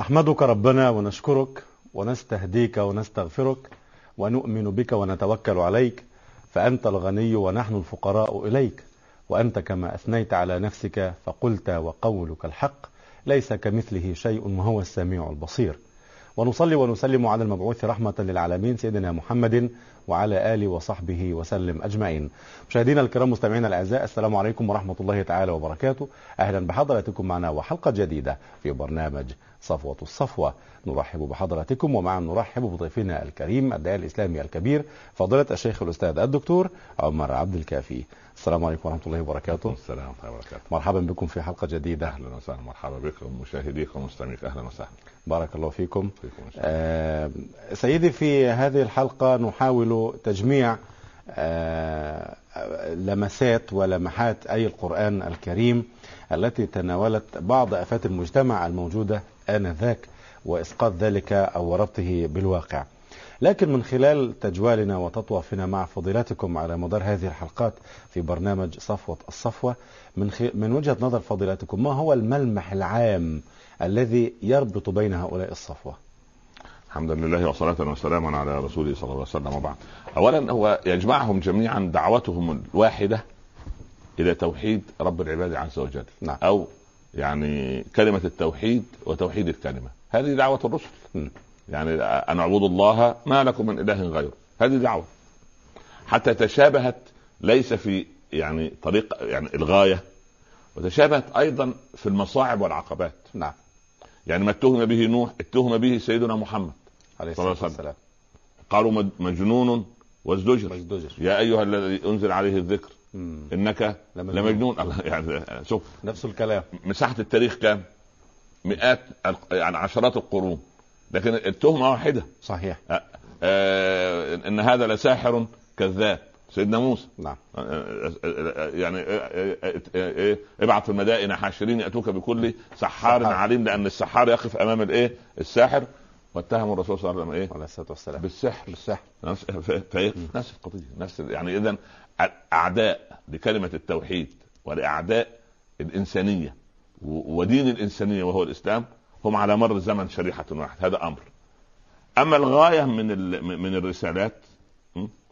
نحمدك ربنا ونشكرك ونستهديك ونستغفرك ونؤمن بك ونتوكل عليك فأنت الغني ونحن الفقراء إليك وأنت كما أثنيت على نفسك فقلت وقولك الحق ليس كمثله شيء وهو السميع البصير. ونصلي ونسلم على المبعوث رحمة للعالمين سيدنا محمد وعلى آله وصحبه وسلم أجمعين. مشاهدينا الكرام مستمعينا الأعزاء السلام عليكم ورحمة الله تعالى وبركاته. أهلا بحضراتكم معنا وحلقة جديدة في برنامج صفوة الصفوة. نرحب بحضراتكم ومعا نرحب بضيفنا الكريم الداعي الإسلامي الكبير فضيلة الشيخ الأستاذ الدكتور عمر عبد الكافي. السلام عليكم ورحمة الله وبركاته. السلام ورحمة الله وبركاته. مرحبا بكم في حلقة جديدة. أهلا وسهلا. مرحبا بكم مشاهديكم ومستمعيك أهلا وسهلا. بارك الله فيكم. فيكم. آه سيدي في هذه الحلقة نحاول تجميع آه لمسات ولمحات أي القرآن الكريم التي تناولت بعض آفات المجتمع الموجودة آنذاك وإسقاط ذلك أو ربطه بالواقع. لكن من خلال تجوالنا وتطوافنا مع فضيلتكم على مدار هذه الحلقات في برنامج صفوة الصفوة من, خ... من وجهة نظر فضيلتكم ما هو الملمح العام الذي يربط بين هؤلاء الصفوة؟ الحمد لله وصلاة وسلاما على رسوله صلى الله عليه وسلم. وبعد أولا هو يجمعهم جميعا دعوتهم الواحدة إلى توحيد رب العباد عز وجل نعم. أو يعني كلمة التوحيد وتوحيد الكلمة. هذه دعوة الرسل. يعني أن اعبدوا الله ما لكم من إله غيره. هذه دعوة. حتى تشابهت ليس في يعني طريق يعني الغاية وتشابهت أيضا في المصاعب والعقبات. نعم. يعني ما اتهم به نوح اتهم به سيدنا محمد عليه الصلاة. والسلام. قالوا مج- مجنون وازدجر. يا أيها الذي أنزل عليه الذكر. مم. إنك لمجنون. لمجنون. الله يعني شوف. نفس الكلام. مساحه التاريخ كام؟ مئات يعني عشرات القرون. لكن التهمة واحدة. صحيح. آه، آه، إن هذا لساحر كذاب. سيدنا موسى. نعم. يعني آه، ابعث في المدائن حاشرين يأتوك بكل سحار سحار. عليم لأن السحار يقف أمام الإيه؟ الساحر. واتهم الرسول صلى الله عليه وسلم إيه؟ عليه الصلاة والسلام. بالسحر. بالسحر. نفس ف- فهي نفس القضية. نفس يعني اذا أعداء لكلمة التوحيد ولاعداء الإنسانية. ودين الإنسانية وهو الإسلام هم على مر الزمن شريحة واحد هذا أمر. أما الغاية من من الرسالات?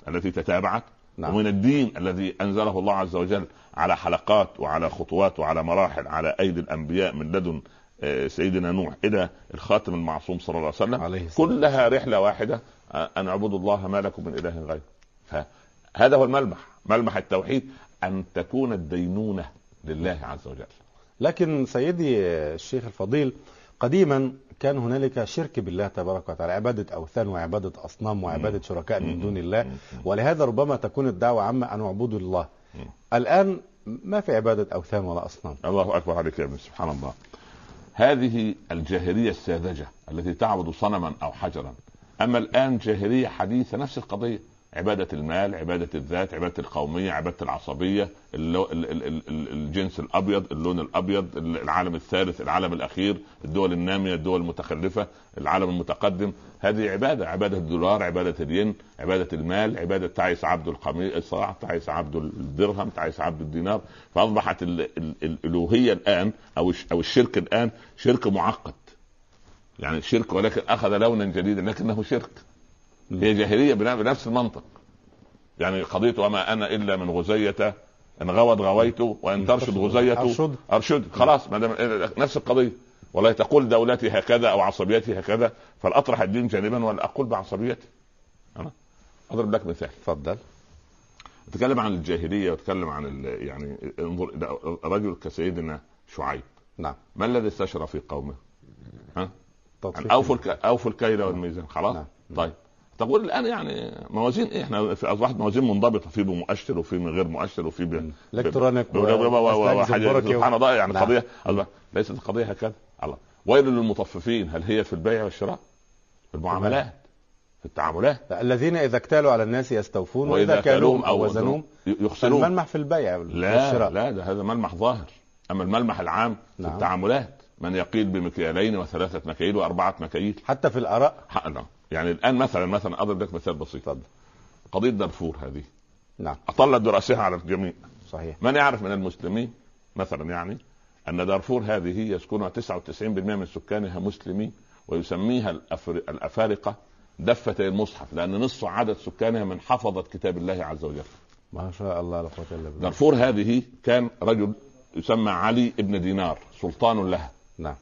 التي تتابعت نعم. ومن الدين الذي أنزله الله عز وجل على حلقات وعلى خطوات وعلى مراحل على أيدي الأنبياء من لدن آه، سيدنا نوح إلى الخاتم المعصوم صلى الله عليه وسلم. عليه كلها رحلة واحدة آه، أن اعبدوا الله ما لكم من إله غيره. فهذا هو الملمح. ملمح التوحيد أن تكون الدينونة لله عز وجل. لكن سيدي الشيخ الفضيل قديما كان هنالك شرك بالله تبارك وتعالى عبادة أوثان وعبادة أصنام وعبادة شركاء من دون الله. ولهذا ربما تكون الدعوة عامة أن أعبدوا الله. الآن ما في عبادة أوثان ولا أصنام؟ الله أكبر عليك يا ابن سبحان الله. هذه الجاهلية الساذجة التي تعبد صنما أو حجرا. أما الآن جاهلية حديثة نفس القضية. عبادة المال، عبادة الذات، عبادة القومية، عبادة العصبية، اللو... ال... ال... ال... ال- الجنس الأبيض، اللون الأبيض، العالم الثالث، العالم الأخير، الدول النامية، الدول المتخلفة، العالم المتقدم، هذه عبادة، عبادة الدولار، عبادة الين، عبادة المال، عبادة تعيس عبد القميص، تعيس عبد الدرهم، تعيس عبد الدينار، فأصبحت ال... ال... الألوهية الآن أو. أو الشرك الآن شرك معقد. يعني شرك ولكن أخذ لونا جديدا لكنه شرك. هي جاهلية بن- بنفس المنطق. يعني قضيه وما أنا إلا من غزية. إن غوت غويت وإن ترشد غزية أرشد. أرشد. خلاص ما دام نفس القضية. والله تقول دولتي هكذا أو عصبيتي هكذا فالأطرح الدين جانبا ولا أقول بعصبيتي. أنا أضرب لك مثال. تفضل. أتكلم عن الجاهلية وأتكلم عن يعني انظر رجل كسيدنا شعيب. نعم. ما الذي استشرى في قومه؟ ها؟ يعني أوفوا. أوفوا الكيل والميزان. خلاص؟ نعم. طيب. تقول الآن يعني موازين إيه؟ إحنا في أصبحت موازين منضبطة في بمؤشر وفي من غير مؤشر وفي ب... الكترونيك وحاجه سبحان الله يعني نعم. قضيه الله ليست القضية هكذا. الله. ويل للمطففين هل هي في البيع والشراء؟ في المعاملات في التعاملات. الذين إذا اكتالوا على الناس يستوفون وإذا كالوهم أو وزنوهم يخسرون فالملمح في البيع لا والشراء. لا ده هذا ملمح ظاهر. أما الملمح العام في نعم. التعاملات من يقيل بمكيالين وثلاثة مكاييل وأربعة مكاييل. حتى في الآراء. حق لا. يعني الآن مثلا مثلا أضرب لك مثال بسيط. اتفضل قضية دارفور هذه. نعم. أطلت برأسها على الجميع. صحيح. من يعرف من المسلمين؟ مثلا يعني أن دارفور هذه يسكنها 99% من سكانها مسلمين ويسميها الأفر... الأفارقة دفتي المصحف لأن نصف عدد سكانها من حفظت كتاب الله عز وجل. ما شاء الله لا قوة إلا بالله. دارفور هذه كان رجل يسمى علي ابن دينار سلطان لها. نعم.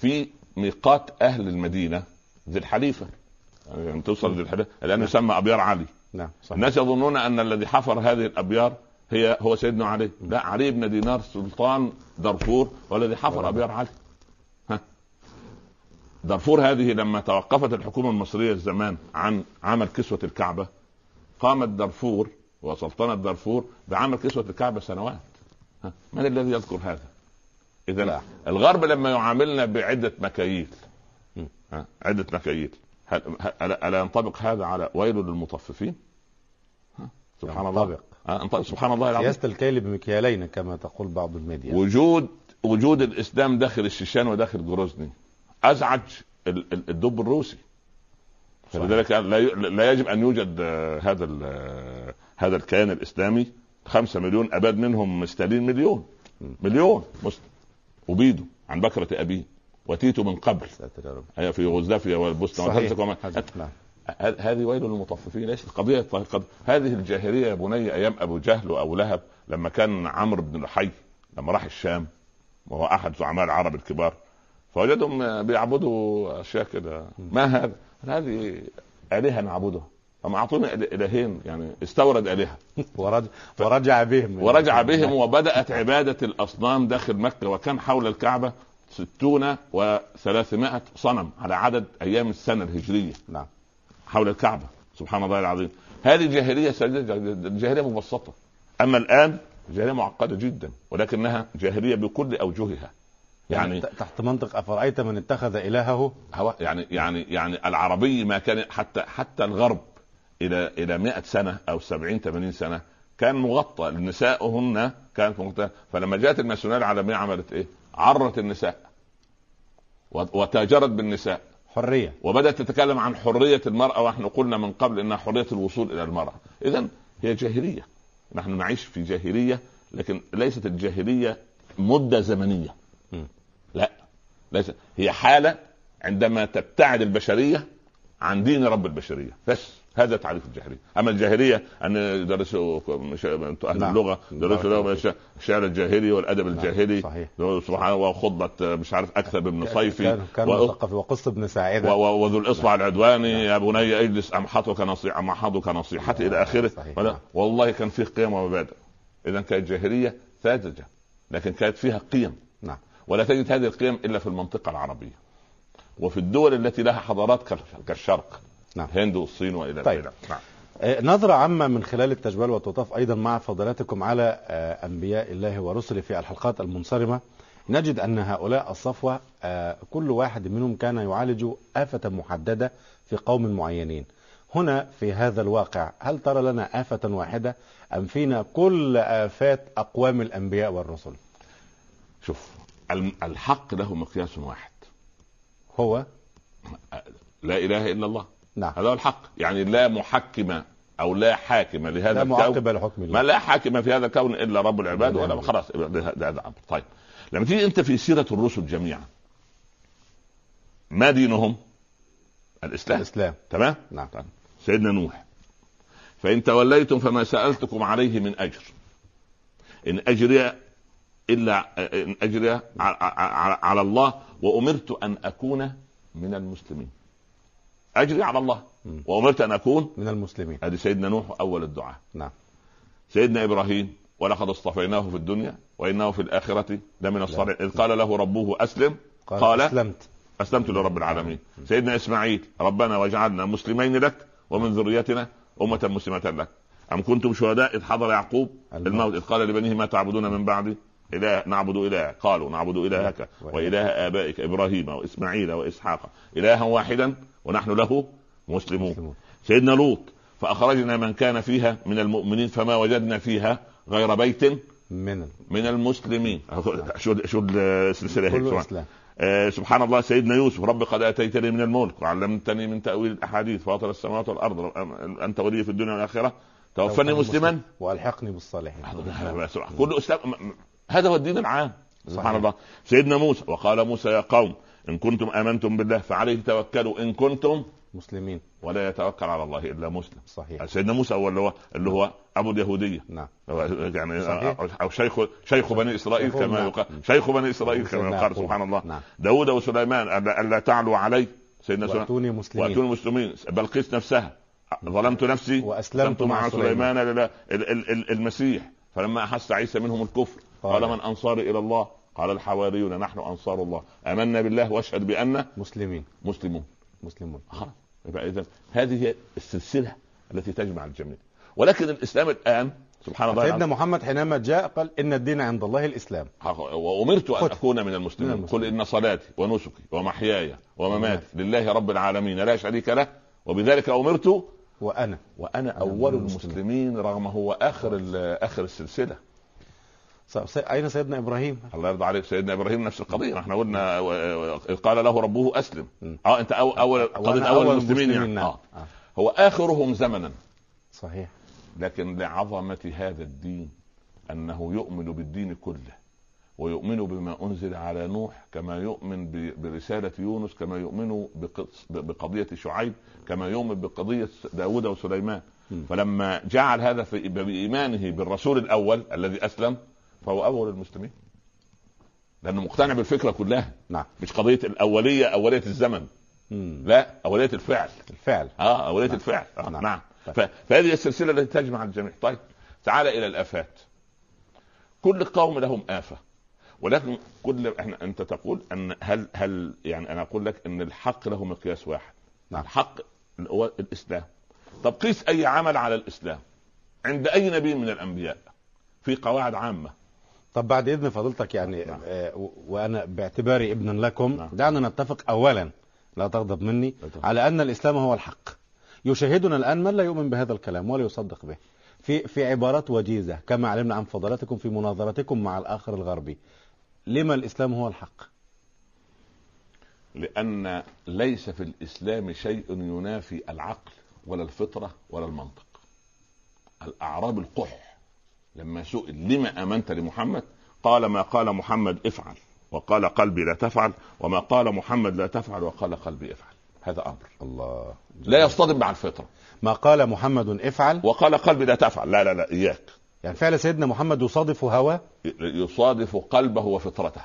في ميقات أهل المدينة ذي الحليفة. يعني توصل ذي الحليفة. الان يسمى أبيار علي. نعم صحيح. الناس يظنون أن الذي حفر هذه الأبيار هي هو سيدنا علي. لا علي بن دينار سلطان دارفور والذي حفر أبيار علي. ها. دارفور هذه لما توقفت الحكومة المصرية زمان عن عمل كسوة الكعبة قامت دارفور وسلطنه دارفور بعمل كسوة الكعبة سنوات. ها؟ من الذي يذكر هذا؟ اذا. الغرب لما يعاملنا بعدة مكاييل. عدة مكاييل هل هل- الا ينطبق هذا على ويل للمطففين؟ سبحان الله. ينطبق. سبحان الله العظيم. سياسة الكيل بمكيالين كما تقول بعض الميديا. وجود وجود الإسلام داخل الشيشان وداخل جروزني ال- الدب الروسي. فلذلك لا يجب أن يوجد آه، هذا آه، هذا الكيان الإسلامي. خمسة مليون أباد منهم مستالين مليون. مليون. مسلم وبيدوا عن بكرة أبيه. وتيتوا من قبل. هي في يوغوسلافيا والبوسنة والهرسك هذه ويل للمطففين. ليست قضية قد... هذه الجاهلية يا بني أيام أبو جهل وأبو لهب لما كان عمرو بن لحي لما راح الشام وهو أحد زعماء العرب الكبار فوجدهم بيعبدوا أشياء كده. ما هذا؟ هذه آلهة نعبدها اما أعطونا إلهين يعني استورد آلهة. ورجع ورجع بهم. ورجع بهم وبدأت عبادة الأصنام داخل مكة وكان حول الكعبة ستون وثلاثمائة صنم على عدد أيام السنة الهجرية. نعم. حول الكعبة. سبحان الله العظيم. هذه جاهلية ساذجه جاهلية مبسطة. أما الآن جاهلية معقدة جدا ولكنها جاهلية بكل أوجهها. يعني ت- تحت منطق أفرأيت من اتخذ إلهه؟ هو يعني يعني يعني العربي ما كان حتى حتى الغرب إلى إلى 100 سنة أو 70 80 سنة كان مغطى. نساؤهن كانت مغطى. فلما جاءت الماسونيه العالمية عملت إيه؟ عرت النساء. وتاجرت بالنساء. حرية. وبدأت تتكلم عن حرية المرأة ونحن قلنا من قبل إنها حرية الوصول إلى المرأة. اذا هي جاهلية. نحن نعيش في جاهلية لكن ليست الجاهلية مدة زمنية. م. لا. ليس. هي حالة عندما تبتعد البشرية عن دين رب البشرية. بس. هذا تعريف الجاهلية. أما الجاهلية أن يدرسوا مش- أهل نعم. اللغة يدرسوا لهم الش- الشعر الجاهلي والأدب الجاهلي. صحيح. سبحان الله وخطبة مش عارف أكثر بن صيفي. كان مثقف وقص ابن و- ساعده وذو الإصبع العدواني. يا بني اجلس أمحطك نصيحه أمحضك نصيحتي إلى آخره. صحيح. ولا- والله كان فيه قيم ومبادئ اذا كانت جاهلية ساذجه لكن كانت فيها قيم. نعم. ولا تجد هذه القيم إلا في المنطقة العربية. وفي الدول التي لها حضارات كال- كالشرق. نعم. الهند والصين وإلى طيب. نعم. آه، نظرة عامة من خلال التجوال والتطاف أيضا مع فضلاتكم على آه، أنبياء الله ورسله في الحلقات المنصرمة. نجد أن هؤلاء الصفوة آه، كل واحد منهم كان يعالج آفة محددة في قوم معينين. هنا في هذا الواقع هل ترى لنا آفة واحدة أم فينا كل آفات أقوام الأنبياء والرسل؟ شوف الحق له مقياس واحد. هو؟ لا إله إلا الله. نعم. هذا هو الحق. يعني لا محكم أو لا حاكم لهذا لا الكون. معقب لحكم ما الله لا حاكم في هذا الكون إلا رب العباد لا. ولا خلاص. ده أمر. طيب. لما تيجي أنت في سيرة الرسل جميعا ما دينهم؟ الإسلام. الإسلام. تمام؟ نعم. طيب. سيدنا نوح. فإن توليتم فما سألتكم عليه من أجر. إن اجري الا إن اجري على الله وأمرت أن أكون من المسلمين. أجري على الله. مم. وأمرت أن أكون من المسلمين. هذه سيدنا نوح أول الدعاء. نعم. سيدنا إبراهيم ولقد اصطفيناه في الدنيا وإنه في الآخرة لمن الصالحين. إذ قال له ربه أسلم. قال, قال أسلمت. أسلمت لرب العالمين. سيدنا إسماعيل ربنا واجعلنا مسلمين لك ومن ذريتنا أمة مسلمة لك. أم كنتم شهداء إذ حضر يعقوب الموت. الموت. إذ قال لبنيه ما تعبدون من بعدي؟ إله نعبد إله. قالوا نعبد إلهك وإله آبائك إبراهيم وإسماعيل وإسحاق. إلها واحدا ونحن له مسلمون. سيدنا لوط فأخرجنا من كان فيها من المؤمنين فما وجدنا فيها غير بيت من من المسلمين. شو شو السلسله آه سبحان الله سيدنا يوسف رب قد آتيتني من الملك وعلمتني من تأويل الأحاديث فاطر السماوات والأرض أنت ولي في الدنيا والآخرة. توفني مسلما؟ وألحقني بالصالحين. كل إسلام. هذا هو الدين العام سبحان. الله. سيدنا موسى وقال موسى يا قوم إن كنتم آمنتم بالله فعليه توكلوا إن كنتم مسلمين. ولا يتوكل على الله إلا مسلم. صحيح. سيدنا موسى هو اللي هو اللي هو أبو اليهودية. نعم. يعني صحيح. أو شيخ شيخ بني إسرائيل كما نعم. يقال. شيخ بني إسرائيل كما سيدنا يقال. سبحان الله. نعم. داود وسليمان الا ألا تعلوا علي سيدنا سليمان. وأتوني مسلمين. وأتوني مسلمين. بلقيس نفسها. ظلمت نفسي. وأسلمت مع سليمان. لله ال- ال- ال- المسيح. فلما أحس عيسى منهم الكفر قال من انصاري إلى الله؟ قال الحواريون. نحن أنصار الله. آمنا بالله واشهد بأن مسلمين. مسلمون. مسلمون. خلاص يبقى اذا هذه السلسلة التي تجمع الجميع. ولكن الإسلام الآن سبحان الله سيدنا محمد حينما جاء قال إن الدين عند الله الإسلام. وأمرت أن. أكون من من المسلمين. قل إن صلاتي ونسكي ومحياي ومماتي ومماتي. لله رب العالمين لا شريك له وبذلك أمرت وأنا. وأنا أول المسلمين رغم هو اخر آخر السلسلة. أين سيدنا إبراهيم الله يرضى عليك سيدنا إبراهيم نفس القضية إحنا قلنا إذ قال له ربه أسلم م. آه أنت أو اول قضية وأنا أول المسلمين يعني نعم. آه. آه. هو آخرهم زمنا صحيح لكن لعظمة هذا الدين أنه يؤمن بالدين كله ويؤمن بما أنزل على نوح كما يؤمن برسالة يونس كما يؤمن بقضية شعيب كما يؤمن بقضية داود وسليمان. فلما جعل هذا في بإيمانه بالرسول الأول الذي أسلم فهو اول المسلمين. لأنه مقتنع بالفكرة كلها. نعم. مش قضية الأولية أولية الزمن. مم. لا أولية الفعل. الفعل. آه أولية نعم. الفعل. آه. نعم. نعم, طيب. ف- فهذه السلسلة التي تجمع الجميع. طيب. تعال إلى الآفات. كل قوم لهم آفة. ولكن كل إحنا أنت تقول أن هل هل يعني أنا أقول لك أن الحق له مقياس واحد. نعم. الحق هو الإسلام. طب قيس أي عمل على الإسلام؟ عند أي نبي من الأنبياء؟ في قواعد عامة. طب بعد إذن فضيلتك يعني نعم. آه وأنا باعتباري ابنا لكم. نعم. دعنا نتفق اولا لا تغضب مني تغضب. على أن الإسلام هو الحق. يشاهدنا الآن من لا يؤمن بهذا الكلام ولا يصدق به. في في عبارات وجيزة كما علمنا عن فضلاتكم في مناظرتكم مع الآخر الغربي. لما الإسلام هو الحق؟ لأن ليس في الإسلام شيء ينافي العقل ولا الفطرة ولا المنطق. الأعراب القح. لما سئل لما آمنت لمحمد؟ قال ما قال محمد افعل وقال قلبي لا تفعل وما قال محمد لا تفعل وقال قلبي افعل. هذا أمر. الله. لا يصطدم مع الفطرة. ما قال محمد افعل؟ وقال قلبي لا تفعل. لا لا لا إياك. يعني فعل سيدنا محمد يصادف هواه؟ يصادف قلبه وفطرته.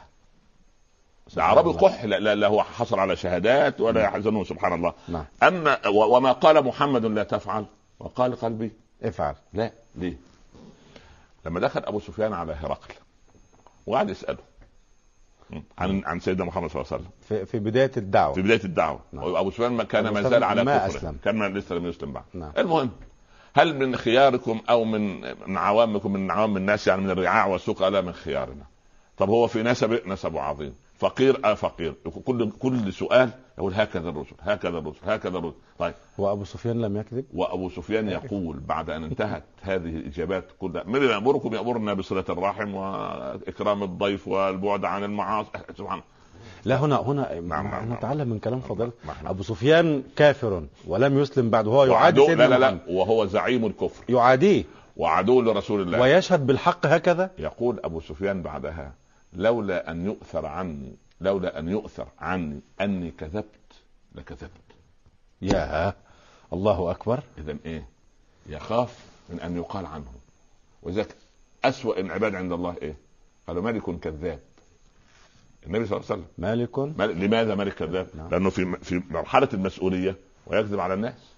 اعراب القح لا, لا, لا هو حصل على شهادات ولا يحزنون سبحان الله. نعم. أما وما قال محمد لا تفعل وقال قلبي افعل. لا ليه؟ لما دخل أبو سفيان على هرقل وقعد يسأله عن عن سيدنا محمد صلى الله عليه وسلم. في, في بداية الدعوة. في بداية الدعوة. نعم. وأبو سفيان ما كان ما زال على ما أسلم. كان ما لسه لم يسلم بعد. نعم. المهم هل من خياركم أو من من عوامكم من عوام الناس يعني من الرعاع والسوق لا من خيارنا؟ طب هو في نسب نسبه عظيم. فقير آه فقير. كل كل سؤال يقول هكذا الرسل هكذا الرسل هكذا الرسل طيب. وابو سفيان لم يكذب؟ وأبو سفيان يقول بعد أن انتهت هذه الإجابات كلها من يامركم يأمرنا بصلة الرحم وإكرام الضيف والبعد عن المعاصي. سبحان الله. لا هنا هنا نعم، نعم. نتعلم من كلام نعم. أبو سفيان كافر ولم يسلم بعد هو يعادي لا لا لا. وهو زعيم الكفر. يعاديه. وعدو لرسول الله. ويشهد بالحق هكذا؟ يقول أبو سفيان بعدها لولا أن يؤثر عني لولا أن يؤثر عني أني كذبت لكذبت. يا الله أكبر. اذا إيه؟ يخاف من أن يقال عنه. وذلك أسوأ العباد عند الله إيه؟ قالوا ملك كذاب. النبي صلى الله عليه وسلم. مالك مل- لماذا ملك كذاب؟ نعم. لأنه في في مرحلة المسؤولية ويكذب على الناس.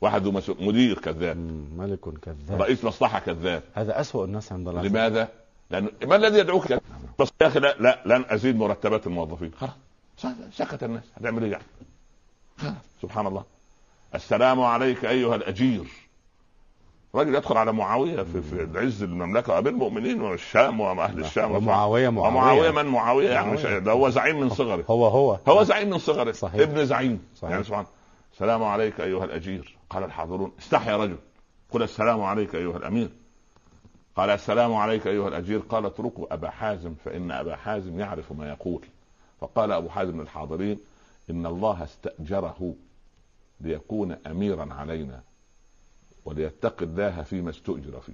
واحد مسؤول مدير كذاب، مم، ملك كذاب. رئيس مصلحة كذاب، هذا أسوأ الناس عند الله. لماذا؟ لأنه ما الذي يدعوك؟ بس يا أخي لا, لا لن أزيد مرتبات الموظفين، خلاص سكت الناس هتعمل إيه يعني؟ خلاص، سبحان الله. السلام عليك أيها الأجير. راجل يدخل على معاوية في, في عز المملكة وامير المؤمنين والشام وأهل الشام ومعاويه معاوية من معاوية يعني مش. ده هو زعيم من صغره هو هو هو زعيم من صغره صحيح. ابن زعيم صحيح. يعني سبحان السلام عليك أيها الأجير قال الحاضرون استحيا رجل قل السلام عليك أيها الأمير قال السلام عليك أيها الأجير. قال اتركوا أبا حازم فإن أبا حازم يعرف ما يقول. فقال أبو حازم للحاضرين إن الله استأجره ليكون اميرا علينا وليتقي الله فيما استؤجر فيه.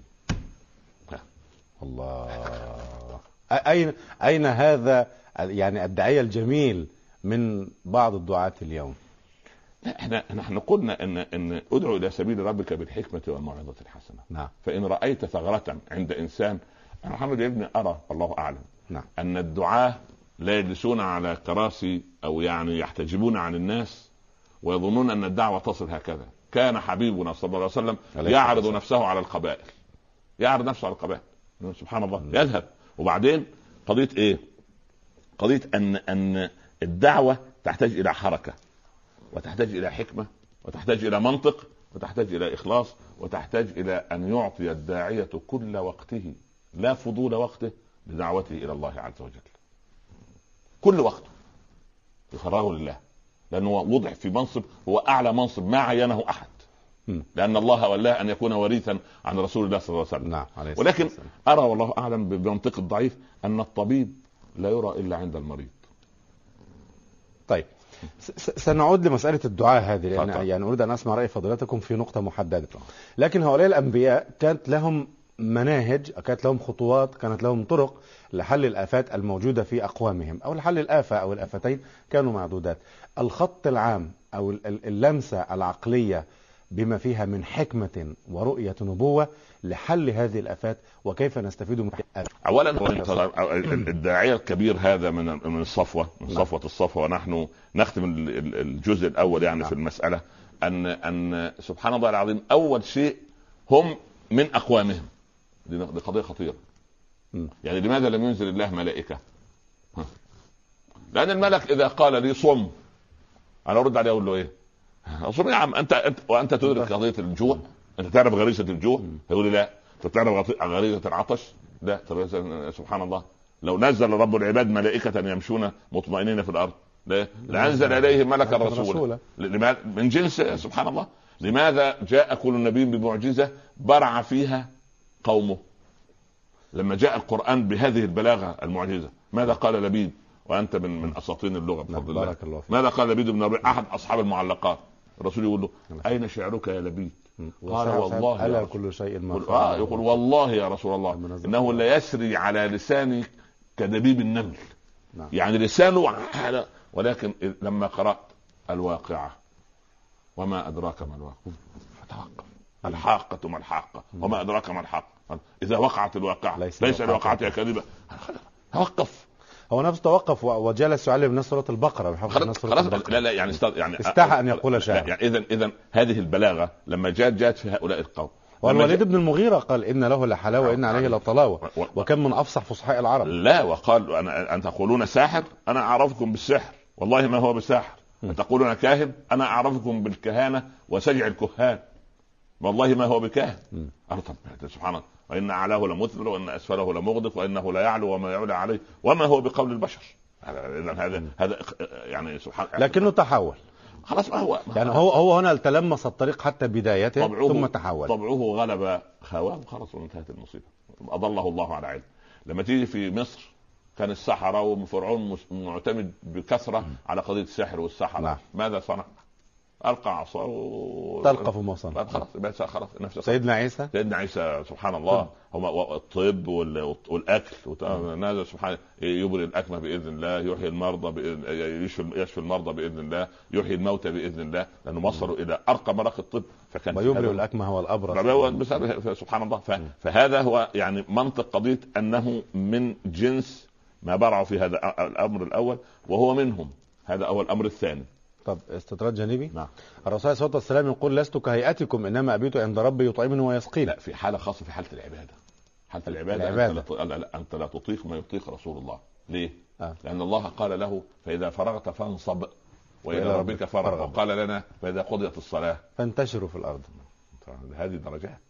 الله. أين أين هذا يعني الداعية الجميل من بعض الدعاة اليوم؟ إحنا نحن قلنا ان ان ادعو إلى سبيل ربك بالحكمة والموعظة الحسنة. نعم. فإن رأيت ثغرة عند إنسان أنا محمد يا ابني أرى الله أعلم. نعم. أن الدعاة لا يجلسون على كراسي أو يعني يحتجبون عن الناس ويظنون أن الدعوة تصل هكذا. كان حبيبنا صلى الله عليه وسلم يعرض نفسه على القبائل. يعرض نفسه على القبائل. سبحان الله. يذهب. وبعدين قضية إيه؟ قضية أن أن الدعوة تحتاج إلى حركة. وتحتاج إلى حكمة وتحتاج إلى منطق وتحتاج إلى إخلاص وتحتاج إلى أن يعطي الداعية كل وقته لا فضول وقته لدعوته إلى الله عز وجل. كل وقته. يفرغه لله. لأنه وضع في منصب هو أعلى منصب ما عينه أحد. لأن الله ولاه أن يكون وريثا عن رسول الله صلى الله عليه وسلم. نعم عليه ولكن. أرى والله أعلم بمنطق الضعيف أن الطبيب لا يرى إلا عند المريض. طيب سنعود لمسألة الدعاء هذه لأن اتفضل. يعني أريد أن أسمع رأي فضيلتكم في نقطة محددة لكن هؤلاء الأنبياء كانت لهم مناهج كانت لهم خطوات كانت لهم طرق لحل الآفات الموجودة في أقوامهم أو لحل الآفة أو الآفتين كانوا معدودات الخط العام أو ال- ال- اللمسة العقلية بما فيها من حكمة ورؤية نبوة لحل هذه الآفات وكيف نستفيد من انت الداعية الكبير هذا من من الصفوة من نعم. صفوة الصفوة ونحن نختم ال- ال- الجزء الأول يعني نعم. في المسألة ان أن سبحان الله العظيم أول شيء هم من أقوامهم دي خطيرة مم. يعني لماذا لم ينزل الله ملائكة؟ ها. لأن الملك إذا قال لي صم أنا أرد عليه أقول له إيه؟ صم يا عم أنت أنت وأنت تدرك قضية الجوع. أنت تعرف غريزة الجوع؟ يقول لي لا. انت تعرف غريزة العطش؟ لا. طب سبحان الله. لو نزل رب العباد ملائكة يمشون مطمئنين في الأرض لا. لأنزل ملكا رسولا رسولا. لماذا؟ من جنس سبحان الله. لماذا جاء كل نبي بمعجزة برع فيها قومه؟ لما جاء القرآن بهذه البلاغة المعجزة ماذا قال لبيد؟ وأنت من من اساطين اللغة بفضل الله. بارك الله فيك. ماذا قال لبيد بن ربيع؟ أحد أصحاب المعلقات. الرسول يقول له أين شعرك يا لبيد قال والله رسول كل شيء مرفوع آه يقول والله يا رسول الله. إنه لا يسري على لساني كدبيب النمل. نعم. يعني لسانه على ولكن لما قرأت الواقعة وما أدراك ما الواقعة. فتوقف الحاقة ما الحاقة. وما أدراك ما الحاقة. إذا وقعت الواقعة ليس ليس, لوقعتها لوقعتها كذبة. توقف. هو نفسه توقف وجلس يعلم الناس سورة البقرة بحفظ خلاص الناس خلاص البقرة. لا لا يعني استر... يعني استحى أن يقول شاعر. يعني اذا اذا هذه البلاغة لما جاءت جاءت في هؤلاء القوم. والوليد بن المغيرة قال إن له لحلاوة وإن عليه لطلاوة. و- و- وكم من أفصح فصحاء العرب. لا وقال أنا أن تقولون ساحر؟ أنا أعرفكم بالسحر. والله ما هو بساحر. أن تقولون كاهن؟ أنا أعرفكم بالكهانة وسجع الكهان. والله ما هو بكاهن. قال طب سبحان الله. وإن أعلاه لمثمر وإن أسفله لمغدق وإنه لا يعلو وما يعلى عليه. وما هو بقول البشر. إذا هذا هذا يعني سبحان لكنه تحول. خلاص ما هو يعني هو هو هنا تلمس الطريق حتى بدايته طبعه ثم تحول. طبعه غلب هواه خلاص وانتهت المصيبة. أضله الله على علم. لما تيجي في مصر كان السحرة وفرعون معتمد بكثرة على قضية السحر والسحرة. نعم. ماذا صنع؟ ألقى عصاه و... تلقف موصل طيب خلاص بس خلاص نفس سيدنا عيسى؟ سيدنا عيسى سبحان الله. هم الطب وال- والأكل هذا سبحان يبرئ الاكمه بإذن الله يحيي المرضى بإذن يشفي يشفي المرضى بإذن الله يحيي الموتى بإذن الله لأنه وصلوا إلى أرقى مراقي الطب. فكان ويبرئ فهو بسبب سبحان الله. ف... فهذا هو يعني منطق قضية أنه من جنس ما برعوا في هذا الأمر الأول وهو منهم. هذا اول الأمر الثاني. طب استطراد جانبي؟ نعم. الرسول عليه الصلاة والسلام يقول لست كهيئتكم إنما أبيت عند ربي يطعمني ويسقيني. لا في حالة خاصة في حالة العبادة. حالة العبادة, العبادة. أنت, لا... أنت لا تطيق ما يطيق رسول الله. ليه؟ آه. لأن الله قال له فإذا فرغت فانصب وإلى ربك فرغ. وقال لنا فإذا قضيت الصلاة. فانتشروا في الأرض. هذه درجات.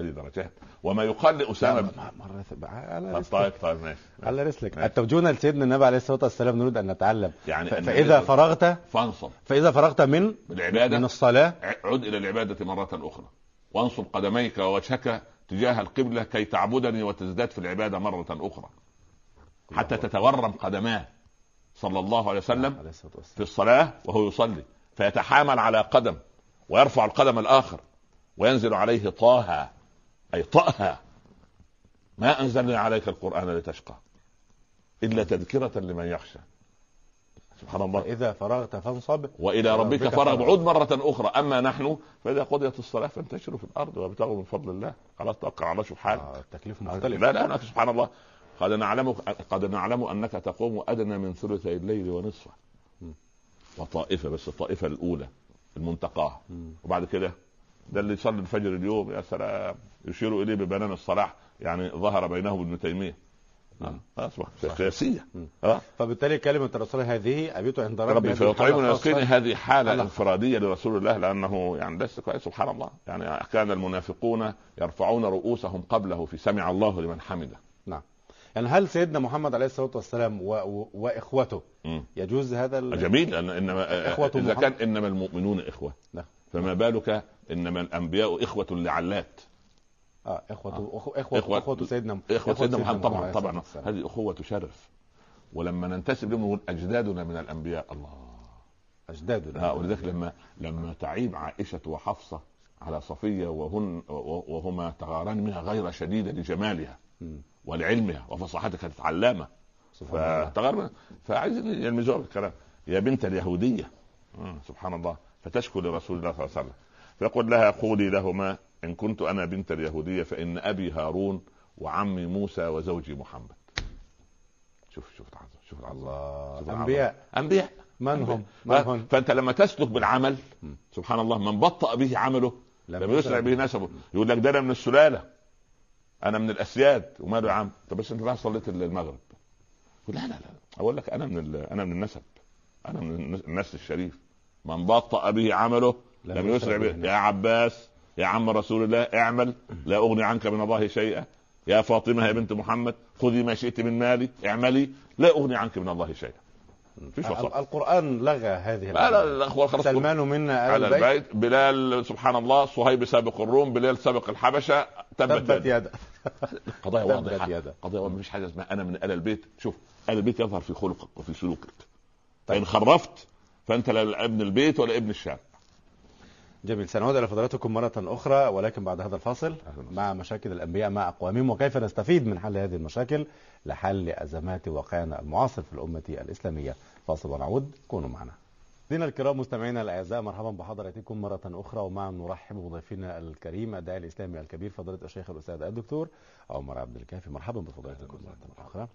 هذه درجات. وما يقال لأسامة ث- على طيب رسلك طيب طيب ماشي. على رسلك. التوجون لسيدنا النبي عليه الصلاة والسلام نريد أن نتعلم. يعني ف- أن فإذا النبي- فرغت فانصب. فإذا فرغت من بالعبادة. من الصلاة. عد إلى العبادة مرة أخرى. وانصب قدميك ووجهك تجاه القبلة كي تعبدني وتزداد في العبادة مرة أخرى. حتى تتورم قدماه صلى الله عليه وسلم في الصلاة وهو يصلي. فيتحامل على قدم ويرفع القدم الآخر وينزل عليه طه أي طأها. ما انزلنا عليك القرآن لتشقى. إلا تذكرة لمن يخشى. سبحان الله. إذا فرغت فانصب. وإلى ربك ربك فرغ. عود مرة أخرى. أما نحن فإذا قضيت الصلاة فانتشروا في الأرض وابتغوا من فضل الله. خلاص توكل على شوف حالك آه التكليف مختلف. لا لا لا سبحان الله. قد نعلم قد نعلم أنك تقوم أدنى من ثلثي الليل ونصفه. م. وطائفة بس الطائفة الأولى المنتقاة. مم. وبعد كده ده اللي يصلي الفجر اليوم يا سلام. يشير إليه ببنان الصلاح. يعني ظهر بينه وابن تيمية. نعم. آه، أصبح سياسية. آه. فبالتالي كلمة الرسول هذه أبيت عند ربي. ربي ويسقيني خاصة. هذه حالة الله. انفرادية لرسول الله لأنه يعني ليس كويس. سبحان الله. يعني كان المنافقون يرفعون رؤوسهم قبله في سمع الله لمن حمده. نعم. يعني هل سيدنا محمد عليه الصلاة والسلام و... و... وإخوته مم. يجوز هذا ال... جميل. إنما إخوة إذا محمد. كان إنما المؤمنون إخوة. نعم. فما بالك إنما الأنبياء إخوة لعلات. آه إخوته أخو... إخوة... إخوة- إخوة سيدنا إخوة سيدنا محمد طبعا طبعا. هذه أخوة تشرف ولما ننتسب لهم نقول أجدادنا من الأنبياء الله. أجدادنا. ها ولذلك لما لما تعيب عائشة وحفصة على صفية وهن وهما تغاران منها غير شديدة لجمالها. ولعلمها وفصاحتها كانت الله. فتغار فعايزين يلمزوها بالكلام. يا بنت اليهودية. آه، سبحان الله. فتشكو لرسول الله صلى الله عليه وسلم. فيقول لها قولي لهما إن كنت أنا بنت اليهودية فإن أبي هارون وعمي موسى وزوجي محمد. شوف شوف العظمة شوف الله. شوف العظمة. أنبياء. أنبياء. من هم؟ من هم؟ فأنت لما تسلك بالعمل. سبحان الله من بطأ به عمله لم يسرع به نسبه. يقول لك ده أنا من السلالة. أنا من الأسياد. وماله يا عم. طب بس أنت رايح صليت المغرب؟ يقول لا لا لا. أقول لك أنا من أنا من النسب. أنا من النس- النسل الشريف. من بطأ به عمله لم لم يسرع به. يا عباس يا عم رسول الله اعمل. لا أغني عنك من الله شيئا. يا فاطمة يا بنت محمد خذي ما شئت من مالي اعملي. لا أغني عنك من الله شيئا. القرآن لغى هذه لا لا اخوان خلاص. سلمان منا آل على البيت. البيت. بلال سبحان الله صهيب سابق الروم بلال سابق الحبشة تبت, تبت يد يد قضايا تبت واضحة. يدا. قضايا واضحة. مفيش حاجة اسمها أنا من آل البيت. شوف آل البيت يظهر في خلقك وفي سلوكك. فان خرفت فانت لا ابن البيت ولا ابن الشارع جميل سنعود إلى فضلاتكم مرة أخرى ولكن بعد هذا الفاصل. مع مشاكل الأنبياء مع أقوامهم وكيف نستفيد من حل هذه المشاكل؟ لحل أزمات واقعنا المعاصر في الأمة الإسلامية. فاصل ونعود كونوا معنا. مشاهدينا الكرام مستمعينا الأعزاء مرحبا بحضراتكم مرة أخرى ومع نرحب بضيفنا الكريم الداعي الإسلامي الكبير فضيلة الشيخ الأستاذ الدكتور عمر عبد الكافي. مرحبا بفضيلتكم مرة أخرى.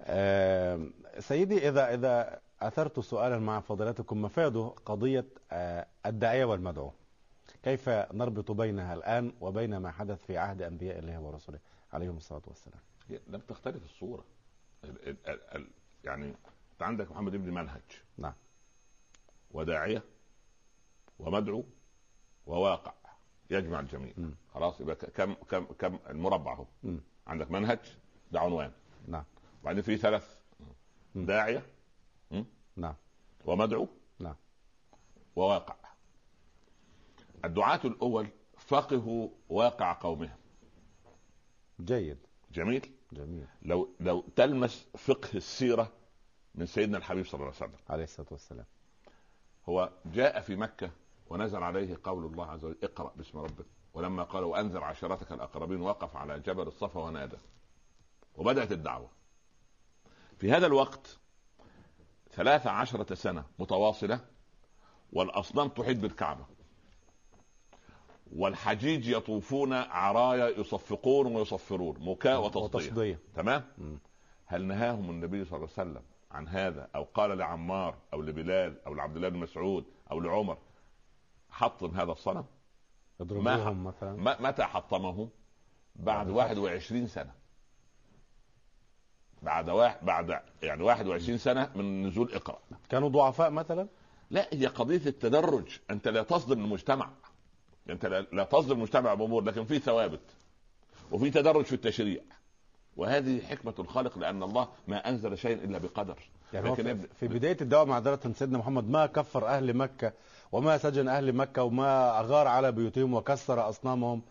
آه سيدي إذا إذا أثرت سؤالا مع فضيلتكم مفاده قضية آه الداعية والمدعو. كيف نربط بينها الآن وبين ما حدث في عهد أنبياء الله ورسله عليهم الصلاة والسلام. لم تختلف الصورة ال ال ال ال يعني انت عندك محمد ابن منهج نعم. وداعية ومدعو وواقع يجمع الجميع. خلاص يبقى كم كم كم المربع اهو مم. عندك منهج ده عنوان نعم وبعدين في ثلاث مم. نعم. ومدعو؟ نعم. وواقع. الدعاة الأول فقهوا واقع قومهم. جيد. جميل؟ جميل. لو لو تلمس فقه السيرة من سيدنا الحبيب صلى الله عليه وسلم. عليه الصلاة والسلام. هو جاء في مكة ونزل عليه قول الله عز وجل اقرأ باسم ربك. ولما قال وأنذر عشيرتك الأقربين وقف على جبل الصفا ونادى. وبدأت الدعوة. في هذا الوقت ثلاث عشرة سنة متواصلة والأصنام تحيط بالكعبة. والحجيج يطوفون عرايا يصفقون ويصفرون مكاء وتصدية وتصديه تمام؟ مم. هل نهاهم النبي صلى الله عليه وسلم عن هذا؟ أو قال لعمار أو لبلال أو لعبد الله بن مسعود أو لعمر حطم هذا الصنم؟ يضربوهم مثلا. م- متى حطمه بعد بعد 21 سنة. بعد واحد بعد يعني 21 سنة من نزول إقرأ. كانوا ضعفاء مثلا؟ لا هي قضية التدرج. أنت لا تصدم المجتمع. أنت لا, تصدم المجتمع بأمور لكن في ثوابت. وفي تدرج في التشريع. وهذه حكمة الخالق لأن الله ما أنزل شيء إلا بقدر. يعني لكن في, في بداية الدعوة معذره سيدنا محمد ما كفر أهل مكة وما سجن أهل مكة وما أغار على بيوتهم وكسر أصنامهم.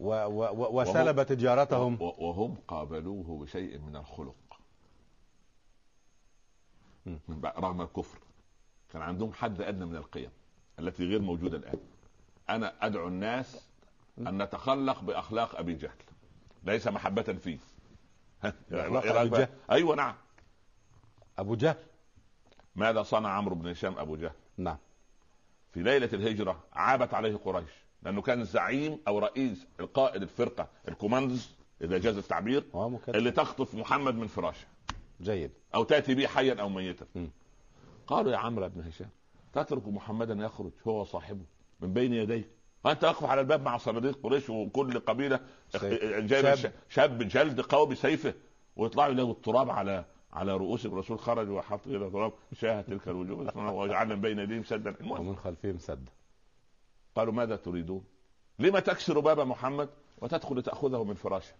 و و و وسلب تجارتهم. وهم قابلوه بشيء من الخلق. من رغم الكفر. كان عندهم حد أدنى من القيم التي غير موجودة الآن. أنا أدعو الناس أن نتخلق بأخلاق أبي جهل. ليس محبة فيه؟ جهل. أيوه نعم. أبو جهل. ماذا صنع عمرو بن هشام أبو جهل؟ نعم. في ليلة الهجرة عابت عليه قريش. لأنه كان زعيم أو رئيس القائد الفرقة الكوماندوز إذا جاز التعبير. اللي تخطف محمد من فراشه جيد أو تأتي به حيا أو ميتا م. قالوا يا عمرو بن هشام تترك محمدا يخرج هو وصاحبه من بين يديك وأنت واقف على الباب مع صناديق قريش وكل قبيلة. جايب شاب. شاب, جلد قوي بسيفه ويطلعوا يلاقوا التراب على على رؤوس الرسول خرج وحط التراب شاهت تلك الوجوه وجعلنا من بين يديهم سدا ومن خلفهم سد قالوا ماذا تريدون؟ لما تكسر باب محمد وتدخل تاخذه من فراشه؟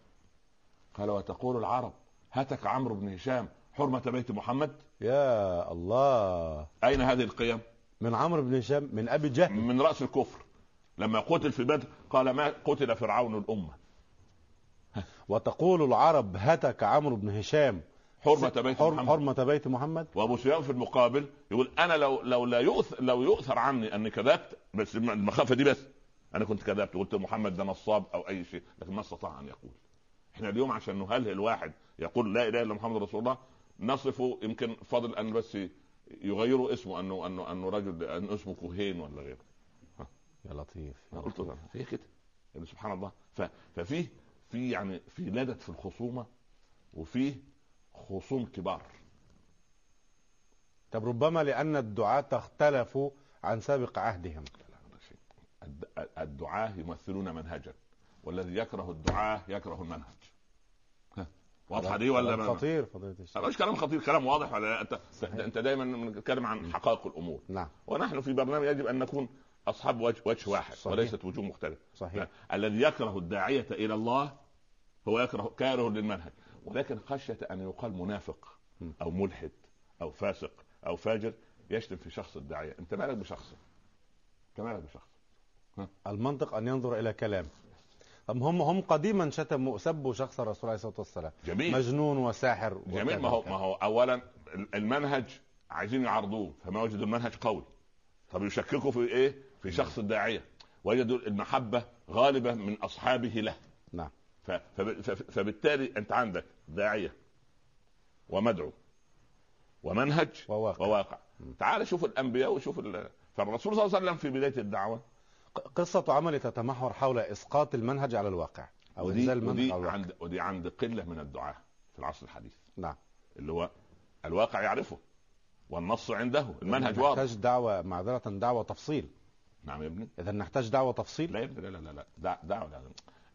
قال وتقول العرب هتك عمرو بن هشام حرمة بيت محمد يا الله أين هذه القيم؟ من عمرو بن هشام من أبي جهل من رأس الكفر لما قتل في بدر قال ما قتل فرعون الأمة وتقول العرب هتك عمرو بن هشام حرمة بيت حر- محمد. حرمة بيت محمد. وأبو سفيان في المقابل يقول أنا لو لو لا يؤثر لو يؤثر عني أني كذبت بس المخافة دي بس. أنا كنت كذبت قلت محمد ده نصاب أو أي شيء لكن ما استطاع أن يقول. إحنا اليوم عشان نهلهل واحد يقول لا إله إلا محمد رسول الله نصفه يمكن فضل أن بس يغيروا اسمه انه انه أنه رجل انه اسمه كوهين ولا غيره. يا لطيف يا أنا قلت هي كده. يعني سبحان الله. ف... ففيه في يعني في لدت في الخصومة وفيه خصوم كبار. طب ربما لأن الدعاة اختلفوا عن سابق عهدهم. لا، لا شيء. الد- الدعاة يمثلون منهجا والذي يكره الدعاة يكره المنهج. واضحة دي ولا خطير فضيلة لا، الشيخ مش كلام خطير كلام واضح ولا أنت أنت دايما بنتكلم عن حقائق الأمور. نعم. ونحن في برنامج يجب أن نكون أصحاب وجه, وجه واحد صحيح. وليست وجوه مختلفة. صحيح. الذي يكره الداعية إلى الله هو يكره كاره للمنهج. ولكن خشية أن يقال منافق. أو ملحد أو فاسق أو فاجر يشتم في شخص الداعية. أنت مالك بشخصه أنت مالك بشخصه المنطق أن ينظر إلى كلام. طب هم هم قديما شتموا سبوا شخص الرسول عليه الصلاة والسلام. جميل. مجنون وساحر. جميل. ما هو. ما هو اولا المنهج عايزين يعرضوه. فما وجدوا المنهج قوي. طب يشككوا في إيه؟ في شخص الداعية. وجدوا المحبة غالبه من أصحابه له. نعم. فبالتالي أنت عندك داعية ومدعو ومنهج وواقع. وواقع. تعال شوف الأنبياء وشوف ال... فالرسول صلى الله عليه وسلم في بداية الدعوة قصة عمل تتمحور حول إسقاط المنهج على الواقع أو ودي إنزال المنهج ودي على الواقع. عند ودي عند قلة من الدعاة في العصر الحديث. نعم. اللي هو الواقع يعرفه والنص عنده. المنهج واضح. نحتاج دعوة معذرة دعوة تفصيل. نعم يا ابني. اذا نحتاج دعوة تفصيل؟ لا يا ابني لا لا لا لا. دع- دعوة لا